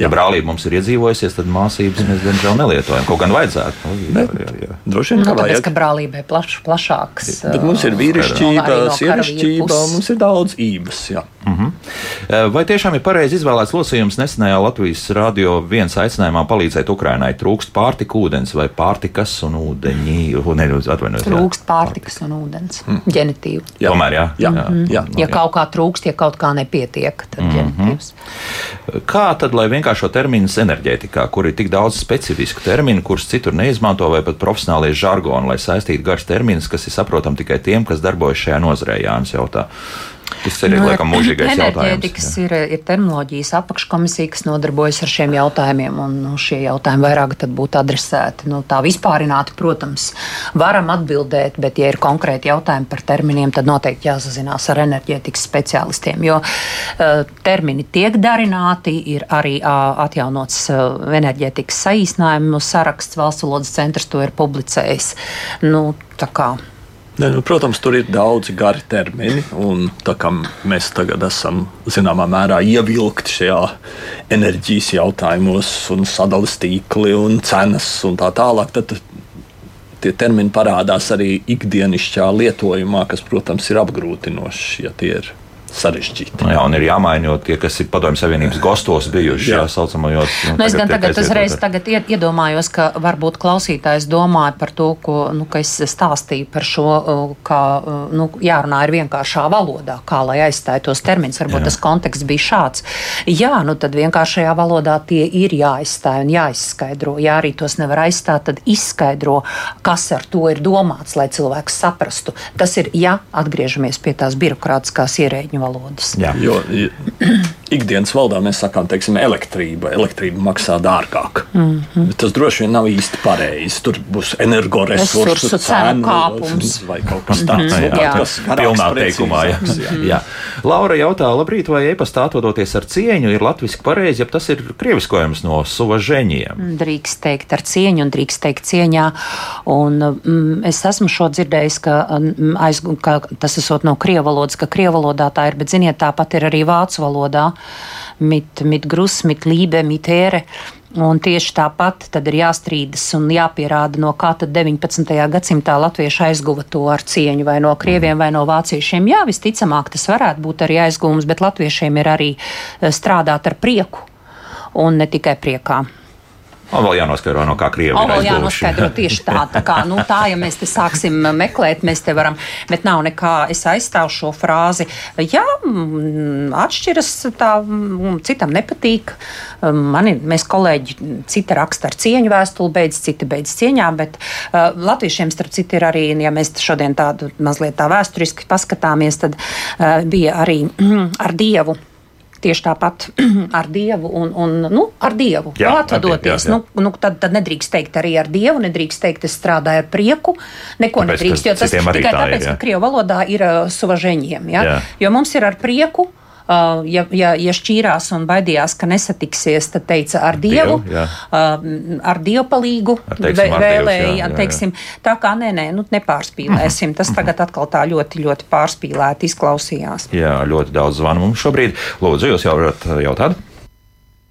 Ja brālība mums ir iedzīvojusies, tad māsības mēs diemžēl nelietojam. Kaut gan vajadzētu. Nu, jā, jā, jā. Droši vien, nu, tāpēc, ka brālība ir plaš, plašāks. Bet mums ir vīrišķība, no sievišķība, mums ir daudz ības. Jā. Uh mhm. -huh. Vai tiešām ir pareizi izvēlēts locījums nesenajā Latvijas radio viens aicinājumā palīdzēt Ukrainai? Trūkst pārtika, ūdens vai pārtikas un ūdeņi? Atvainojos, trūkst pārtikas un ūdens. Mm. Ģenitīvi. Jā. Tomēr, jā. jā. jā. Mm -hmm. jā. Ja kaut kā trūkst, ja kaut kā nepietiek, tad mm -hmm. ģenitīvs. Kā tad, lai vienkārši vienkāršo terminus enerģētikā, kur ir tik daudz specifisku terminu, kurus citur neizmanto, vai pat profesionālie žargoni, lai saistītu garš terminus, kas ir saprotami tikai tiem, kas darbojas šajā nozarē, Jānis jautā. Tas ir nu, laikam mūžīgais jautājums. Ir, ir terminoloģijas apakškomisija, kas nodarbojas ar šiem jautājumiem, un nu, šie jautājumi vairāk būtu adresēti. Nu, tā vispārināti, protams, varam atbildēt, bet, ja ir konkrēti jautājumi par terminiem, tad noteikti jāsazinās ar enerģētikas speciālistiem, jo uh, termini tiek darināti, ir arī uh, atjaunots uh, enerģētikas saīsinājumu saraksts, valsts valodas centrs to ir publicējis. Nu, Ne, nu, protams, tur ir daudzi gari termini, un tā kā mēs tagad esam zināmā mērā ievilkti šajā enerģijas jautājumos, un sadalījuma tīkli un cenas un tā tālāk, tad tie termini parādās arī ikdienišķā lietojumā, kas, protams, ir apgrūtinoši, ja tie ir sarežģīti. Jā, un ir jāmaina tie, kas ir Padomju Savienības gastos bijuši. Jā, saucamajos. Nu, nu, es gan tagad uzreiz tagad iedomājos, ka varbūt klausītājs domāja par to, ko nu, es stāstīju par šo, ka nu, jārunā ir vienkāršā valodā, kā lai aizstāj tos terminus. Varbūt jā. tas konteksts bija šāds. Jā, nu tad vienkāršajā valodā tie ir jāaizstāj un jāizskaidro. Ja arī tos nevar aizstāt, tad izskaidro, kas ar to ir domāts, lai cilvēks saprastu. Tas ir, ja atgriežamies pie tās birokrātiskās ierēģņu viņu valodas. Jā. Jo ikdienas valodā mēs sakām, teiksim, elektrība. Elektrība maksā dārgāk. Mm -hmm. Tas droši vien nav īsti pareizi. Tur būs energoresursu cenu kāpums vai kaut kas tāds. Mm -hmm. jā, tas ir pilnā teikumā. Jā. Jā. jā. Laura jautā, labrīt, vai e-pastā atvadoties ar cieņu ir latviski pareizi, ja tas ir krieviskojums no suvažēņiem? Drīkst teikt ar cieņu un drīkst teikt cieņā. Un, mm, es esmu šo dzirdējis, ka, mm, aiz, ka tas esot no krievu valodas, ka krievu valodā tā ir, bet ziniet, tāpat ir arī vācu valodā. Mit, mit grus, mit lībe, mit ēre. Un tieši tāpat ir jāstrīdas un jāpierāda, no kā tad 19. gadsimtā latvieši aizguva to ar cieņu, vai no krieviem, vai no vāciešiem. Jā, visticamāk, tas varētu būt arī aizgūms, bet latviešiem ir arī eh, strādāt ar prieku un ne tikai priekā. Un vēl jānoskaidro, no kā krievi ir. Vēl jānoskaidro tieši tā. Tā, kā, nu, tā, ja mēs te sāksim meklēt, mēs te varam, bet nav nekā, es aizstāvu šo frāzi. Jā, mm, atšķiras tā, mm, citam nepatīk. Mani, mēs kolēģi, cita raksta ar cieņu vēstuli, beidz, cita beidz cieņā, bet uh, latviešiem, starp citu, ir arī, ja mēs šodien tādu mazliet tā vēsturiski paskatāmies, tad uh, bija arī mm, ar Dievu tieši tāpat ar Dievu un, un nu, ar Dievu jā, atvadoties. Ar dievu, jā, jā. Nu, nu, tad, tad nedrīkst teikt arī ar Dievu, nedrīkst teikt, es strādāju ar prieku. Neko tāpēc, nedrīkst, jo tas tikai tāpēc, jā. ka Krievu valodā ir uh, suvaženiem. Jo mums ir ar prieku ja, ja, ja šķīrās un baidījās, ka nesatiksies, tad teica ar Dievu, Dievu uh, ar dievpalīgu teiksim, vēlēja. Jā, jā, teiksim, tā kā nē, nē, nu, nepārspīlēsim. Tas tagad atkal tā ļoti, ļoti pārspīlēti izklausījās. Jā, ļoti daudz zvanu mums šobrīd. Lūdzu, jūs jau varat jautāt?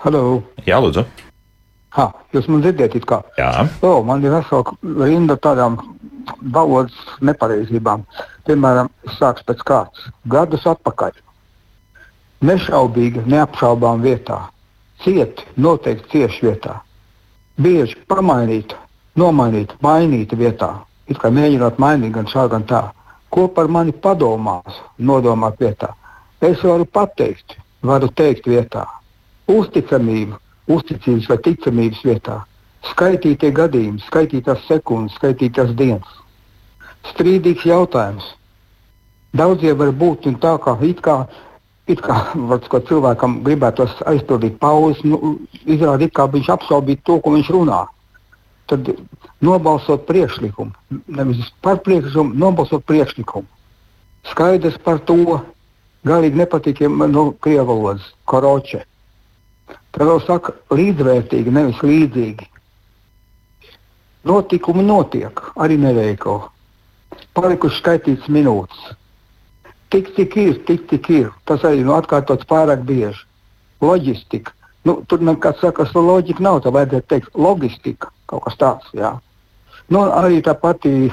Halo! Jā, lūdzu! Ha, jūs man dzirdat, kā? Jā. O, man ir vesela rinda tādām valodas nepareizībām. Piemēram, sāks pēc kārtas. Gadus atpakaļ nešaubīga, neapšaubām vietā, cieti, noteikti cieši vietā, bieži pamainīta, nomainīta, mainīta vietā, it kā mēģinot mainīt gan šā, gan tā. Ko par mani padomās, nodomāt vietā? Es varu pateikt, varu teikt vietā. Uzticamība, uzticības vai ticamības vietā. Skaitītie gadījumi, skaitītās sekundes, skaitītās dienas. Strīdīgs jautājums. Daudzie var būt tā, kā it kā it kā vats, cilvēkam gribētos aizpildīt pauzes, nu, izrādīt, kā viņš apšaubītu to, ko viņš runā. Tad nobalsot priekšlikumu, nevis par priekšlikumu, nobalsot priekšlikumu. Skaidrs par to, galīgi nepatīk no nu, krievu valodas, koroče. Tad vēl saka līdzvērtīgi, nevis līdzīgi. Notikumi notiek, arī neveikli. Palikuši skaitīts minūtes tik, cik ir, tik, cik ir. Tas arī nu, atkārtots pārāk bieži. Loģistika. Nu, tur nekāds sakas, ka loģika nav. Tā vajadzētu teikt, loģistika. Kaut kas tāds. Jā. Nu, arī tā pati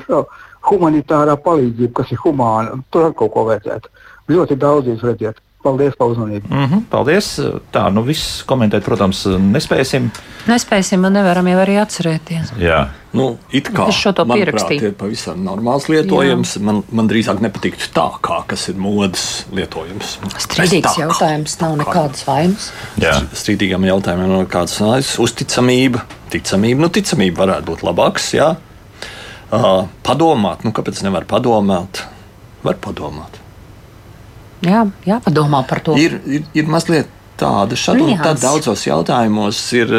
humanitārā palīdzība, kas ir humāna. Tur ar kaut ko vajadzētu. Ļoti daudz jūs redzat. Paldies par uzmanību. Mm -hmm, paldies. Tā, nu viss komentēt, protams, nespēsim. Nespēsim un nevaram jau arī atcerēties. Jā. Nu, it kā es to pierakstīju. Tas ir pavisam normāls lietojums. Jā. Man, man drīzāk nepatiktu tā, kā kas ir modes lietojums. Strīdīgs tā, jautājums, nav nekādas vainas. Jā. Strīdīgam jautājumam nav nekādas vainas. Uzticamība, ticamība. Nu, ticamība varētu būt labāks. Jā. Uh, padomāt, nu, kāpēc nevar padomāt? Var padomāt. Jā, jāpadomā par to. Ir, ir, ir mazliet tāda šāda, un tad daudzos jautājumos ir.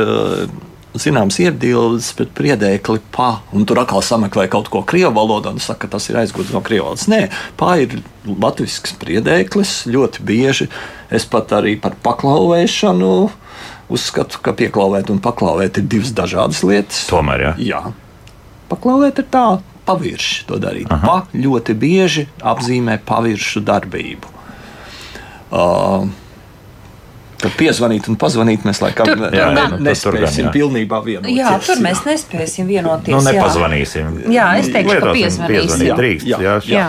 Zināms, iebildes pret priedēkli pa, un tur atkal sameklē kaut ko krievu valodā un saka, ka tas ir aizgūts no krievu valodas. Nē, pā ir latviešu priedēklis ļoti bieži. Es pat arī par paklauvēšanu uzskatu, ka pieklauvēt un paklauvēt ir divas dažādas lietas. Tomēr, jā. jā. Paklauvēt ir tā, pavirši to darīt. Pa ļoti bieži apzīmē paviršu darbību. Uh, Tad piezvanīt un pazvanīt mēs laikam Tur- ne- tur ne- gan. Tur gan, nespēsim jā. pilnībā vienoties. Jā, tur mēs nespēsim vienoties. Nu, jā. nepazvanīsim. Jā, es teikšu, ka Lietosim, piezvanīsim. piezvanīt Jā, drīkst. jā, Jā, jā.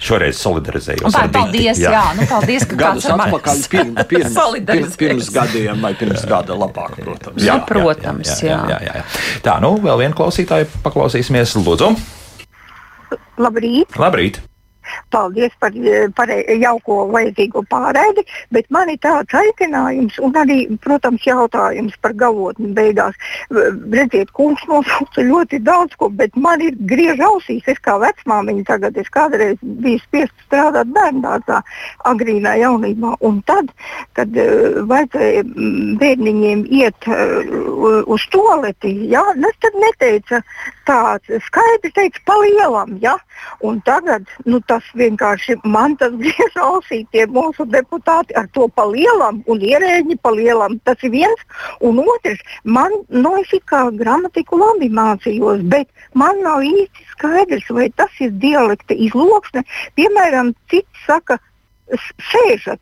Šoreiz solidarizējos. Diti. paldies, jā. jā, nu paldies, ka Gadus kāds atpakaļ, pirms, pirms, pirms, pirms gadiem vai pirms gada labāk, protams. Jā. protams, jā, jā, jā, jā. Tā, nu, vēl vienu klausītāju paklausīsimies. Lūdzu, Labrīt! labrīt! Paldies par, eh, par jauko vajadzīgo pārēdi, bet man ir tāds aicinājums un arī, protams, jautājums par galotni beigās. Redziet, kungs nosauca ļoti daudz ko, bet man ir griež ausīs. Es kā vecmāmiņa tagad, es kādreiz biju spiest strādāt bērndārzā agrīnā jaunībā. Un tad, kad uh, vajadzēja mm, bērniņiem iet uh, uz toleti, ja, es tad neteica tāds skaidri teica pa lielam, ja, un tagad, nu tas vienkārši man tas griež ausī tie mūsu deputāti ar to pa lielam un ierēģi pa lielam. Tas ir viens, un otrs, man, nu es kā gramatiku labi mācījos, bet man nav īsti skaidrs, vai tas ir dialekta izloksne. Piemēram, cits saka, "S- sēžat.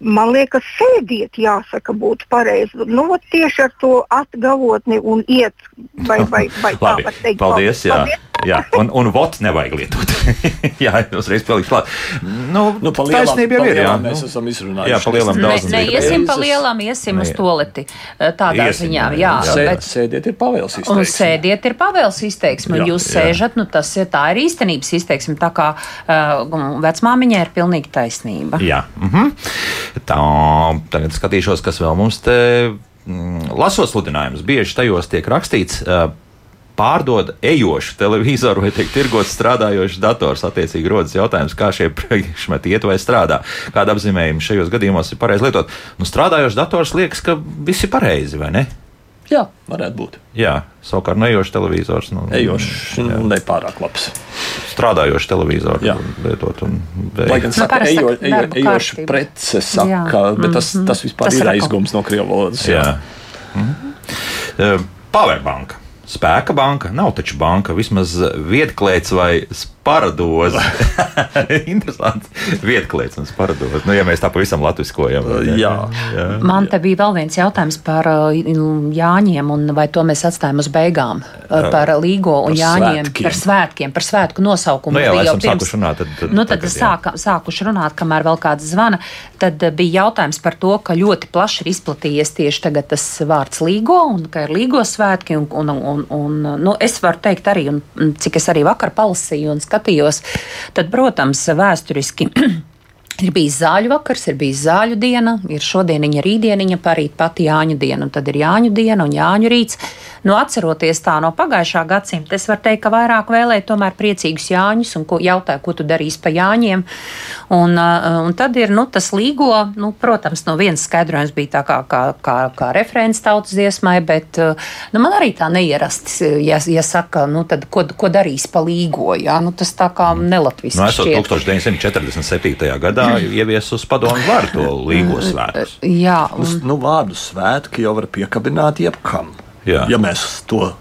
Man liekas, sēdiet, jāsaka, būtu pareizi. Nu, tieši ar to atgalotni un iet, vai, vai, vai tā var teikt. paldies. Jā, Paldies. Jā. Un, un vot nevajag lietot. jā, uzreiz palikšu klāt. Nu, Nu, pa lielam- taisnība pa jau ir. Jā, lielam mēs nu, esam izrunājuši. Jā, pa lielam Ne, daudz. neiesim pa lielam, iesim uz Neiet. toleti. Tādā Iesim, ziņā, jā, jā. bet- sēdiet, ir pavēles Un izteiksme. sēdiet ir pavēles izteiksme, un Jā, jūs jā. sēžat, nu tas ir tā ir īstenības izteiksme, tā kā uh, vecmāmiņai ir pilnīgi taisnība. Jā, mhm. tā. Tagad skatīšos, kas vēl mums te mm, lasot sludinājumus. Bieži tajos tiek rakstīts. Uh, Pārdod ejošu televizoru vai tiek tirgots strādājošs dators. Attiecīgi rodas jautājums, kā šie priekšmeti iet vai strādā. Kāda apzīmējuma šajos gadījumos ir pareizi lietot? Nu, strādājošs dators liekas, ka viss ir pareizi, vai ne? Jā, varētu būt. Jā, savukārt nejošs televizors. Nu, Ejošs, nu, nepārāk labs. Strādājošs televizors Jā. lietot. Un, Lai gan saka, parasti ejo, ejo, kārtība. prece saka, Jā. bet tas, tas vispār Tas ir aizgums no krievu valodas. Jā. Mhm. Powerbanka. Spēka banka? Nav taču banka, vismaz vietklēts vai sparadoze. Interesants. Vietklēts un sparadoze. Nu, ja mēs tā pavisam latviskojam. Jā. jā. Man te bija vēl viens jautājums par uh, Jāņiem, un vai to mēs atstājam uz beigām? Uh, Par Līgo un par Jāņiem, svētkiem. par svētkiem, par svētku nosaukumu. Nu jā, jau esam sākuši runāt, tad- tad nu, tad tagad, jā. sāka, sākuši runāt, kamēr vēl kāds zvana. Tad uh, bija jautājums par to, ka ļoti plaši ir izplatījies tieši tagad tas vārds Līgo, un ka ir Līgo svētki. Un, un, un, un, nu, es varu teikt arī, un un cik es arī vakar palasīju un skatījos, tad, protams, vēsturiski. Ir bijis zāļu vakars, ir bijis zāļu diena, ir šodieniņa, rītdieniņa, parīt pati Jāņu diena, un tad ir Jāņu diena un Jāņu rīts. Nu, atceroties tā no pagājušā gadsimta, es varu teikt, ka vairāk vēlēju tomēr priecīgus Jāņus un ko, jautāju, ko tu darīsi pa Jāņiem. Un, uh, un tad ir nu, tas līgo, nu, protams, no vienas skaidrojums bija tā kā, kā, kā, kā referents tautas dziesmai, bet uh, nu, man arī tā neierasti, ja, ja saka, nu, tad ko, ko darīs pa līgo, jā, nu, tas tā kā nelatviski Nu, esot šķiet. 1947. gadā ieviesus padomu varu to līgo svētus. Jā, Nu, un, nu, vārdu svētki jau var piekabināt jebkam. Jā. Ja mēs to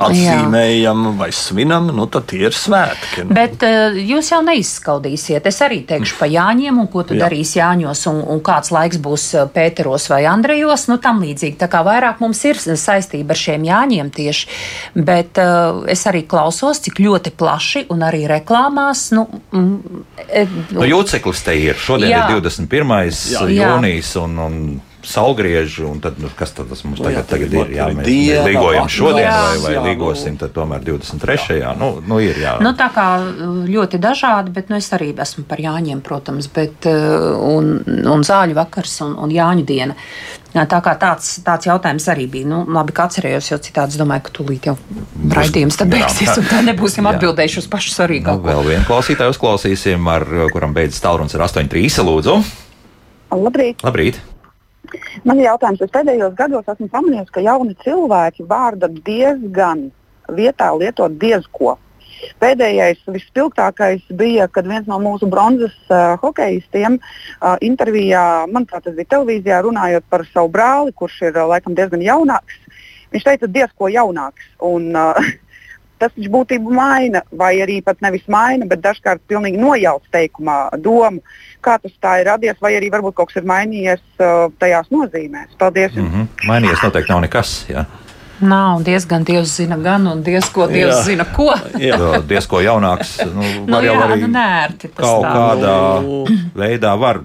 atzīmējam vai svinam, nu, tad tie ir svētki. Nu. Bet uh, jūs jau neizskaudīsiet. Es arī teikšu par Jāņiem, un ko tu Jā. Jā. darīsi Jāņos, un, un kāds laiks būs uh, Pēteros vai Andrejos. Nu, tam līdzīgi. Tā kā vairāk mums ir saistība ar šiem Jāņiem tieši. Bet uh, es arī klausos, cik ļoti plaši un arī reklāmās. Nu, mm, e, Nu, Jūceklis te ir. Šodien Jā. ir 21. Jā. jūnijas un, un saulgrieži. Un tad, nu, kas tad tas mums Nu, jā, tagad, tagad tagad ir? Jā, mēs, diena, mēs līgojam šodien, jā, vai, vai jā, nu. līgosim tad tomēr 23. Jā, nu, nu ir jā. Nu, tā kā uh, ļoti dažādi, bet nu, es arī esmu par Jāņiem, protams, bet, uh, un, un zāļu vakars un, un Jāņu diena. Jā, Tā kā tāds, tāds jautājums arī bija. Nu, labi, ka atcerējos, jo citādi es domāju, ka tūlīt jau raidījums tad beigsies, un tā nebūsim Jā. atbildējuši uz pašu Nu, svarīgāko. vēl vienu klausītāju uzklausīsim, ar kuram beidzas tālrunis ar 8,3. Lūdzu, Labrīt! labrīt! Man ir jautājums, es pēdējos gados esmu pamanījis, ka jauni cilvēki vārda diezgan vietā lietot diezko. Pēdējais, vispilgtākais bija, kad viens no mūsu bronzas uh, hokeistiem uh, intervijā, manuprāt, tas bija televīzijā, runājot par savu brāli, kurš ir uh, laikam diezgan jaunāks. Viņš teica, diezko jaunāks. Un, uh, tas taču būtībā maina, vai arī pat nevis maina, bet dažkārt pilnīgi nojauc teikumā domu, kā tas tā ir radies, vai arī varbūt kaut kas ir mainījies uh, tajās nozīmēs. Paldies! Mm -hmm. Mainījies noteikti nav nekas. Jā. Nav diezgan dievs zina gan, un diezko dievs jā. zina ko. jā, diezko jaunāks. Nu, nu, jā, arī nu, nērti, kaut tā. kādā veidā var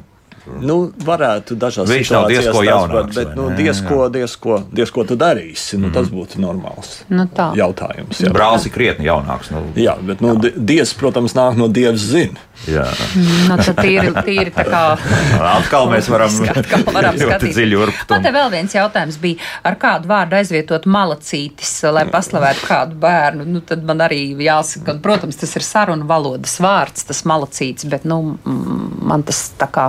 Nu, varētu dažās Viņš nav diezko jaunāks. Bet, nu, diezko, diezko, diezko tu darīsi, nu, mm. tas būtu normāls nu, tā. jautājums. Jā. Brālis ir krietni jaunāks. Nu, jā, bet nu, jā. dievs, protams, nāk no dievs zina. Jā, nu, tad tīri, tīri tā kā. Atkal mēs varam, atkal varam skatīt. dziļi urbt. Man te vēl viens jautājums bija, ar kādu vārdu aizvietot malacītis, lai paslavētu kādu bērnu. Nu, tad man arī jāsaka, un, protams, tas ir sarunu valodas vārds, tas malacītis, bet, nu, man tas tā kā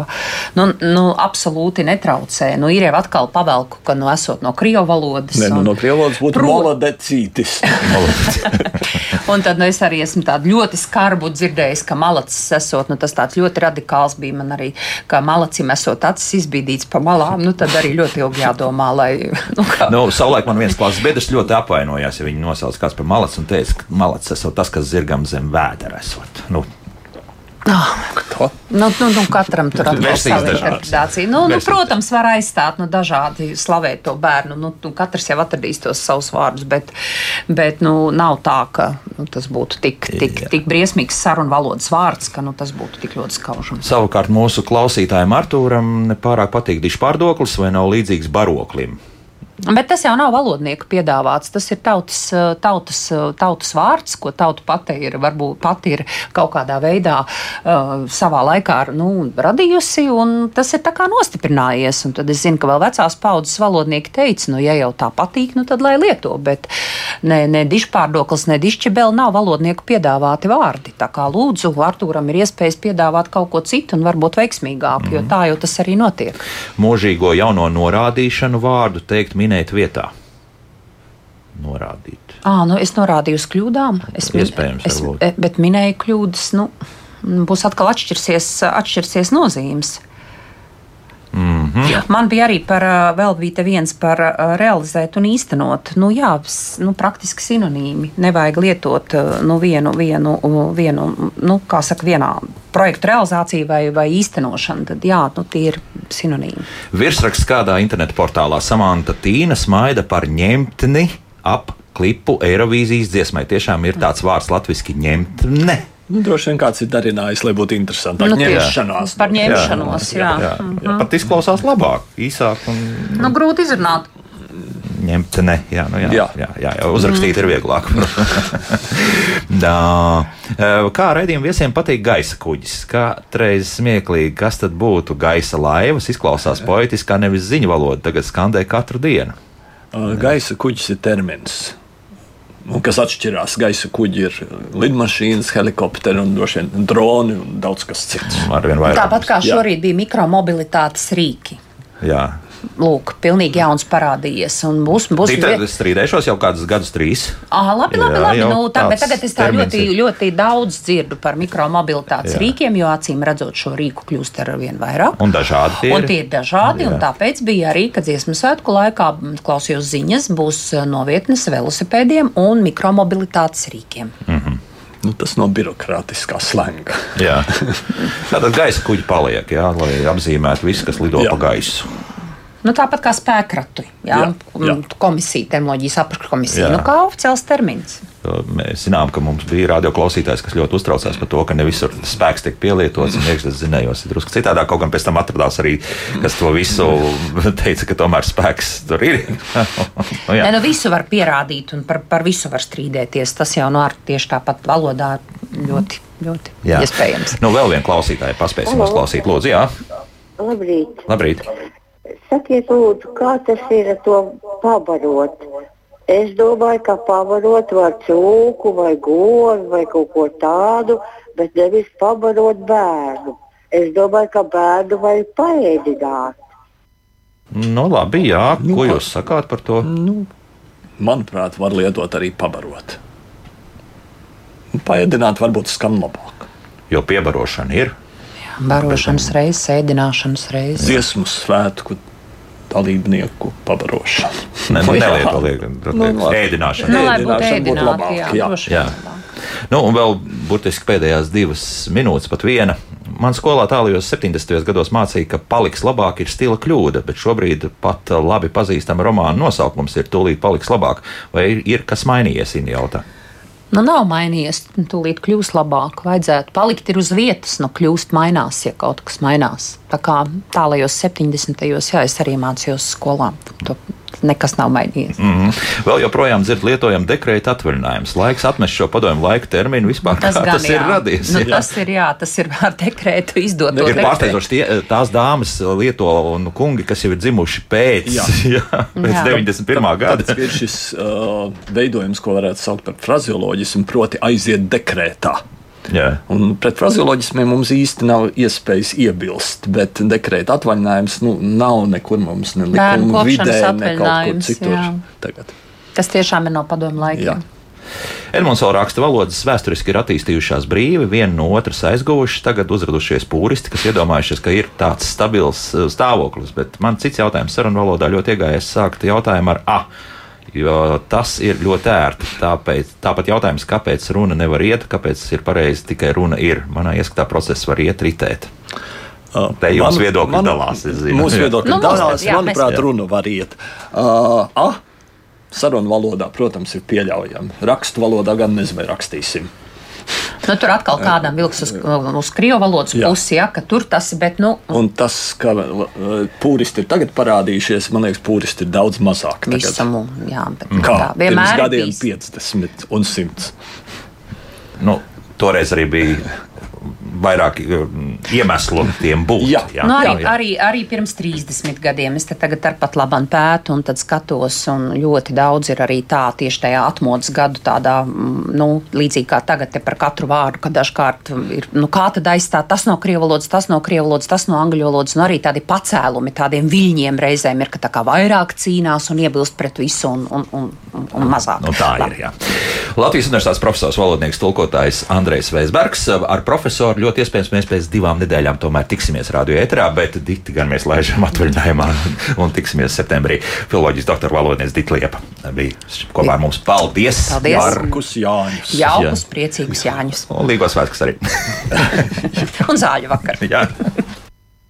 nu, nu, absolūti netraucē. Nu, ir jau atkal pavelku, ka nu, esot no krievu valodas. Ne, nu, no krievu valodas būtu pro... molodecītis. un tad nu, es arī esmu tādu ļoti skarbu dzirdējis, ka malacis esot, nu, tas tāds ļoti radikāls bija man arī, ka malacim esot acis izbīdīts pa malām, nu, tad arī ļoti ilgi jādomā, lai. Nu, kā... nu, savulaik man viens klases biedrs ļoti apvainojās, ja viņi nosauc kāds par malaci un teica, ka malacis esot tas, kas zirgam zem vēdera esot. Nu, Oh. Nu, nu, nu, katram tur ir sava interpretācija. Nu, nu, protams, var aizstāt nu, dažādi slavēt to bērnu. Nu, nu, katrs jau atradīs tos savus vārdus, bet, bet nu, nav tā, ka nu, tas būtu tik, tik, tik briesmīgs sarunu valodas vārds, ka nu, tas būtu tik ļoti skaužams. Savukārt mūsu klausītājiem Artūram nepārāk patīk dišpārdoklis vai nav līdzīgs baroklim. Bet tas jau nav valodnieku piedāvāts. Tas ir tautas, tautas, tautas vārds, ko tauta pati ir, varbūt pati ir kaut kādā veidā uh, savā laikā nu, radījusi, un tas ir tā kā nostiprinājies. Un tad es zinu, ka vēl vecās paudzes valodnieki teica, nu, ja jau tā patīk, nu, tad lai lieto. Bet ne, ne dišpārdoklis, ne dišķibeli nav valodnieku piedāvāti vārdi. Tā kā lūdzu, Artūram ir iespējas piedāvāt kaut ko citu un varbūt veiksmīgāku, mm. jo tā jau tas arī notiek. Mūžīgo jauno norādīšanu vārdu teikt minēt minēt vietā. Norādīt. À, nu es norādīju uz kļūdām. Es, Iespējams, es, e, bet minēju kļūdas. Nu, būs atkal atšķirsies, atšķirsies nozīmes. Mm -hmm. Man bija arī par, vēl bija viens par realizēt un īstenot. Nu, jā, nu, praktiski sinonīmi. Nevajag lietot nu, vienu, vienu, vienu nu, kā saka, vienā projektu realizāciju vai, vai īstenošanu. Tad jā, nu, tie ir sinonīmi. Virsraksts kādā internetu portālā Samanta Tīna smaida par ņemtni ap klipu Eirovīzijas dziesmai. Tiešām ir tāds vārds latviski ņemtne. Nu, droši vien kāds ir darinājis, lai būtu interesanti. Nu, ņemšanās. Par ņemšanos, jā. jā. jā, jā. jā. Pat izklausās labāk, īsāk. Un... Nu, grūti izrunāt. Ņemt, ne, jā, nu, jā, jā. Jā, jā, jā, uzrakstīt mm. ir vieglāk. Kā raidījuma viesiem patīk gaisa kuģis? Katreiz smieklīgi, kas tad būtu gaisa laivas? Izklausās poetiskā, nevis ziņu valoda. Tagad skandē katru dienu. Gaisa kuģis ir termins kas atšķirās. Gaisa kuģi ir lidmašīnas, helikopteri un droši vien droni un daudz kas cits. Tāpat kā šorīt Jā. bija mikromobilitātes rīki. Jā. Lūk, pilnīgi jauns parādījies. Būs, būs Tad viet... es strīdēšos jau kādus gadus, trīs. Ah, labi, labi, jā, labi. Nu, tā, bet tagad es tā ļoti, ir. ļoti daudz dzirdu par mikromobilitātes jā. rīkiem, jo acīm redzot šo rīku kļūst ar vien vairāk. Un dažādi tie ir. Un tie ir dažādi, jā. un tāpēc bija arī, kad dziesmu svētku laikā klausījos ziņas, būs eh, novietnes velosipēdiem un mikromobilitātes rīkiem. Mm -hmm. Nu, tas no birokrātiskā slēga. Tātad gaisa kuģi paliek, jā, lai apzīmētu visu, kas lido jā. pa gaisu. Nu, tāpat kā spēkratu jā, jā, jā. komisija, terminoloģijas apakškomisija. Nu, kā oficiāls termins. Mēs zinām, ka mums bija radioklausītājs, kas ļoti uztraucās par to, ka ne visur spēks tiek pielietots. Iekšzemes zinējos, ir drusku citādāk. Kaut gan pēc tam atradās arī, kas to visu teica, ka tomēr spēks tur ir. nu, jā. ne, nu, visu var pierādīt un par, par visu var strīdēties. Tas jau no nu, tieši tāpat valodā ļoti, ļoti jā. iespējams. Nu, vēl vienu klausītāju paspēsim uzklausīt. Lūdzu, jā. Labrīt. Labrīt. Sakiet, lūdzu, kā tas ir to pabarot? Es domāju, ka pabarot var cūku vai goru vai kaut ko tādu, bet nevis pabarot bērnu. Es domāju, ka bērnu vajag paēdināt. Nu, labi, jā. Nu, ko jūs sakāt par to? Nu, manuprāt, var lietot arī pabarot. Paēdināt varbūt skan labāk. Jo piebarošana ir. Barošanas reizes, ēdināšanas reizes. Dziesmu svētku dalībnieku pabarošanu. Ne, nu, liekam, Nu, protams, labi. ēdināšana. Nu, lai būtu Ēdināšana būtu ēdināti, labāk, jā, jā. droši Jā. vien. Nu, un vēl burtiski pēdējās divas minūtes, pat viena. Man skolā tālajos 70. gados mācīja, ka paliks labāk ir stila kļūda, bet šobrīd pat labi pazīstama romāna nosaukums ir tūlīt paliks labāk. Vai ir, ir kas mainījies, Inna jautā? Nu, nav mainījies. Tūlīt kļūs labāk. Vajadzētu palikt ir uz vietas, nu, kļūst mainās, ja kaut kas mainās. Tā kā tālajos 70. jā, es arī mācījos skolā. To nekas nav mainījies. Mm -hmm. Vēl joprojām dzird lietojam dekrēta atvaļinājums. Laiks atmest šo padomu laika terminu vispār. Tas, kā gan, tas ir jā. radies. Nu, jā. tas ir jā, tas ir ar dekrētu izdot. Ir pārsteidzoši tās dāmas lieto un kungi, kas jau ir dzimuši pēc, Jā. jā, pēc Jā. 91. gada. Tas ir šis uh, veidojums, ko varētu saukt par frazioloģismu, proti aiziet dekrētā. Jā. Un pret frazioloģismiem mums īsti nav iespējas iebilst, bet dekrēta atvaļinājums nu, nav nekur mums, ne likuma vidē, ne kaut kur citur. jā. Tagad. Tas tiešām ir no padomu Jā. laikiem. Edmunds vēl raksta, valodas vēsturiski ir attīstījušās brīvi, viena no otras aizguvušas, tagad uzradušies pūristi, kas iedomājušies, ka ir tāds stabils eh, stāvoklis. Bet man cits jautājums sarunu valodā ļoti iegājies sākt jautājumu ar A. Jo tas ir ļoti ērti. Tāpēc, tāpat jautājums, kāpēc runa nevar iet, kāpēc ir pareizi tikai runa ir. Manā ieskatā process var iet ritēt. Uh, Te jums man- viedokļi man- dalās. Mūsu viedokļi Nu, dalās. jā, Manuprāt, Jā. runa var iet. Uh, A, sarunu valodā, protams, ir pieļaujama. Rakstu valodā gan nezinu, vai rakstīsim. Nu, tur atkal kādam vilks uz, uz krievu valodas pusi, ja, ka tur tas ir. Bet, nu, Un tas, ka uh, pūristi ir tagad parādījušies, man liekas, pūristi ir daudz mazāk. tagad. Visamu, jā, Kā tā vienmēr ir gadiem bijis. 50 un 100. Nu, toreiz arī bija vairāk mm, iemeslu tiem būt. Jā. jā, Nu, arī, jā, jā. arī, arī pirms 30 gadiem es te tagad ar pat labu pētu un tad skatos, un ļoti daudz ir arī tā tieši tajā atmodas gadu tādā, mm, nu, līdzīgi kā tagad te par katru vārdu, ka dažkārt ir, nu, kā tad aizstāt tas no krievu valodas, tas no krievu valodas, tas no angļu valodas, un arī tādi pacēlumi, tādiem viļņiem reizēm ir, ka tā kā vairāk cīnās un iebilst pret visu un, un, un, un, un mazāk. Nu, tā ir. Jā. Latvijas Universitātes profesors, valodnieks, tulkotājs Andrejs Veisbergs. Ar profesoru ļoti iespējams mēs pēc divām nedēļām tomēr tiksimies radio ēterā, bet Diti gan mēs laižam atvaļinājumā un tiksimies septembrī. Filoloģijas doktora valodnieks Dita Liepa bija kopā ar mums. Paldies! Paldies. Markus Jāņus. Jaukus, priecīgus Jāņus Un Līgos svētkus arī. un zāļu vakaru. jā.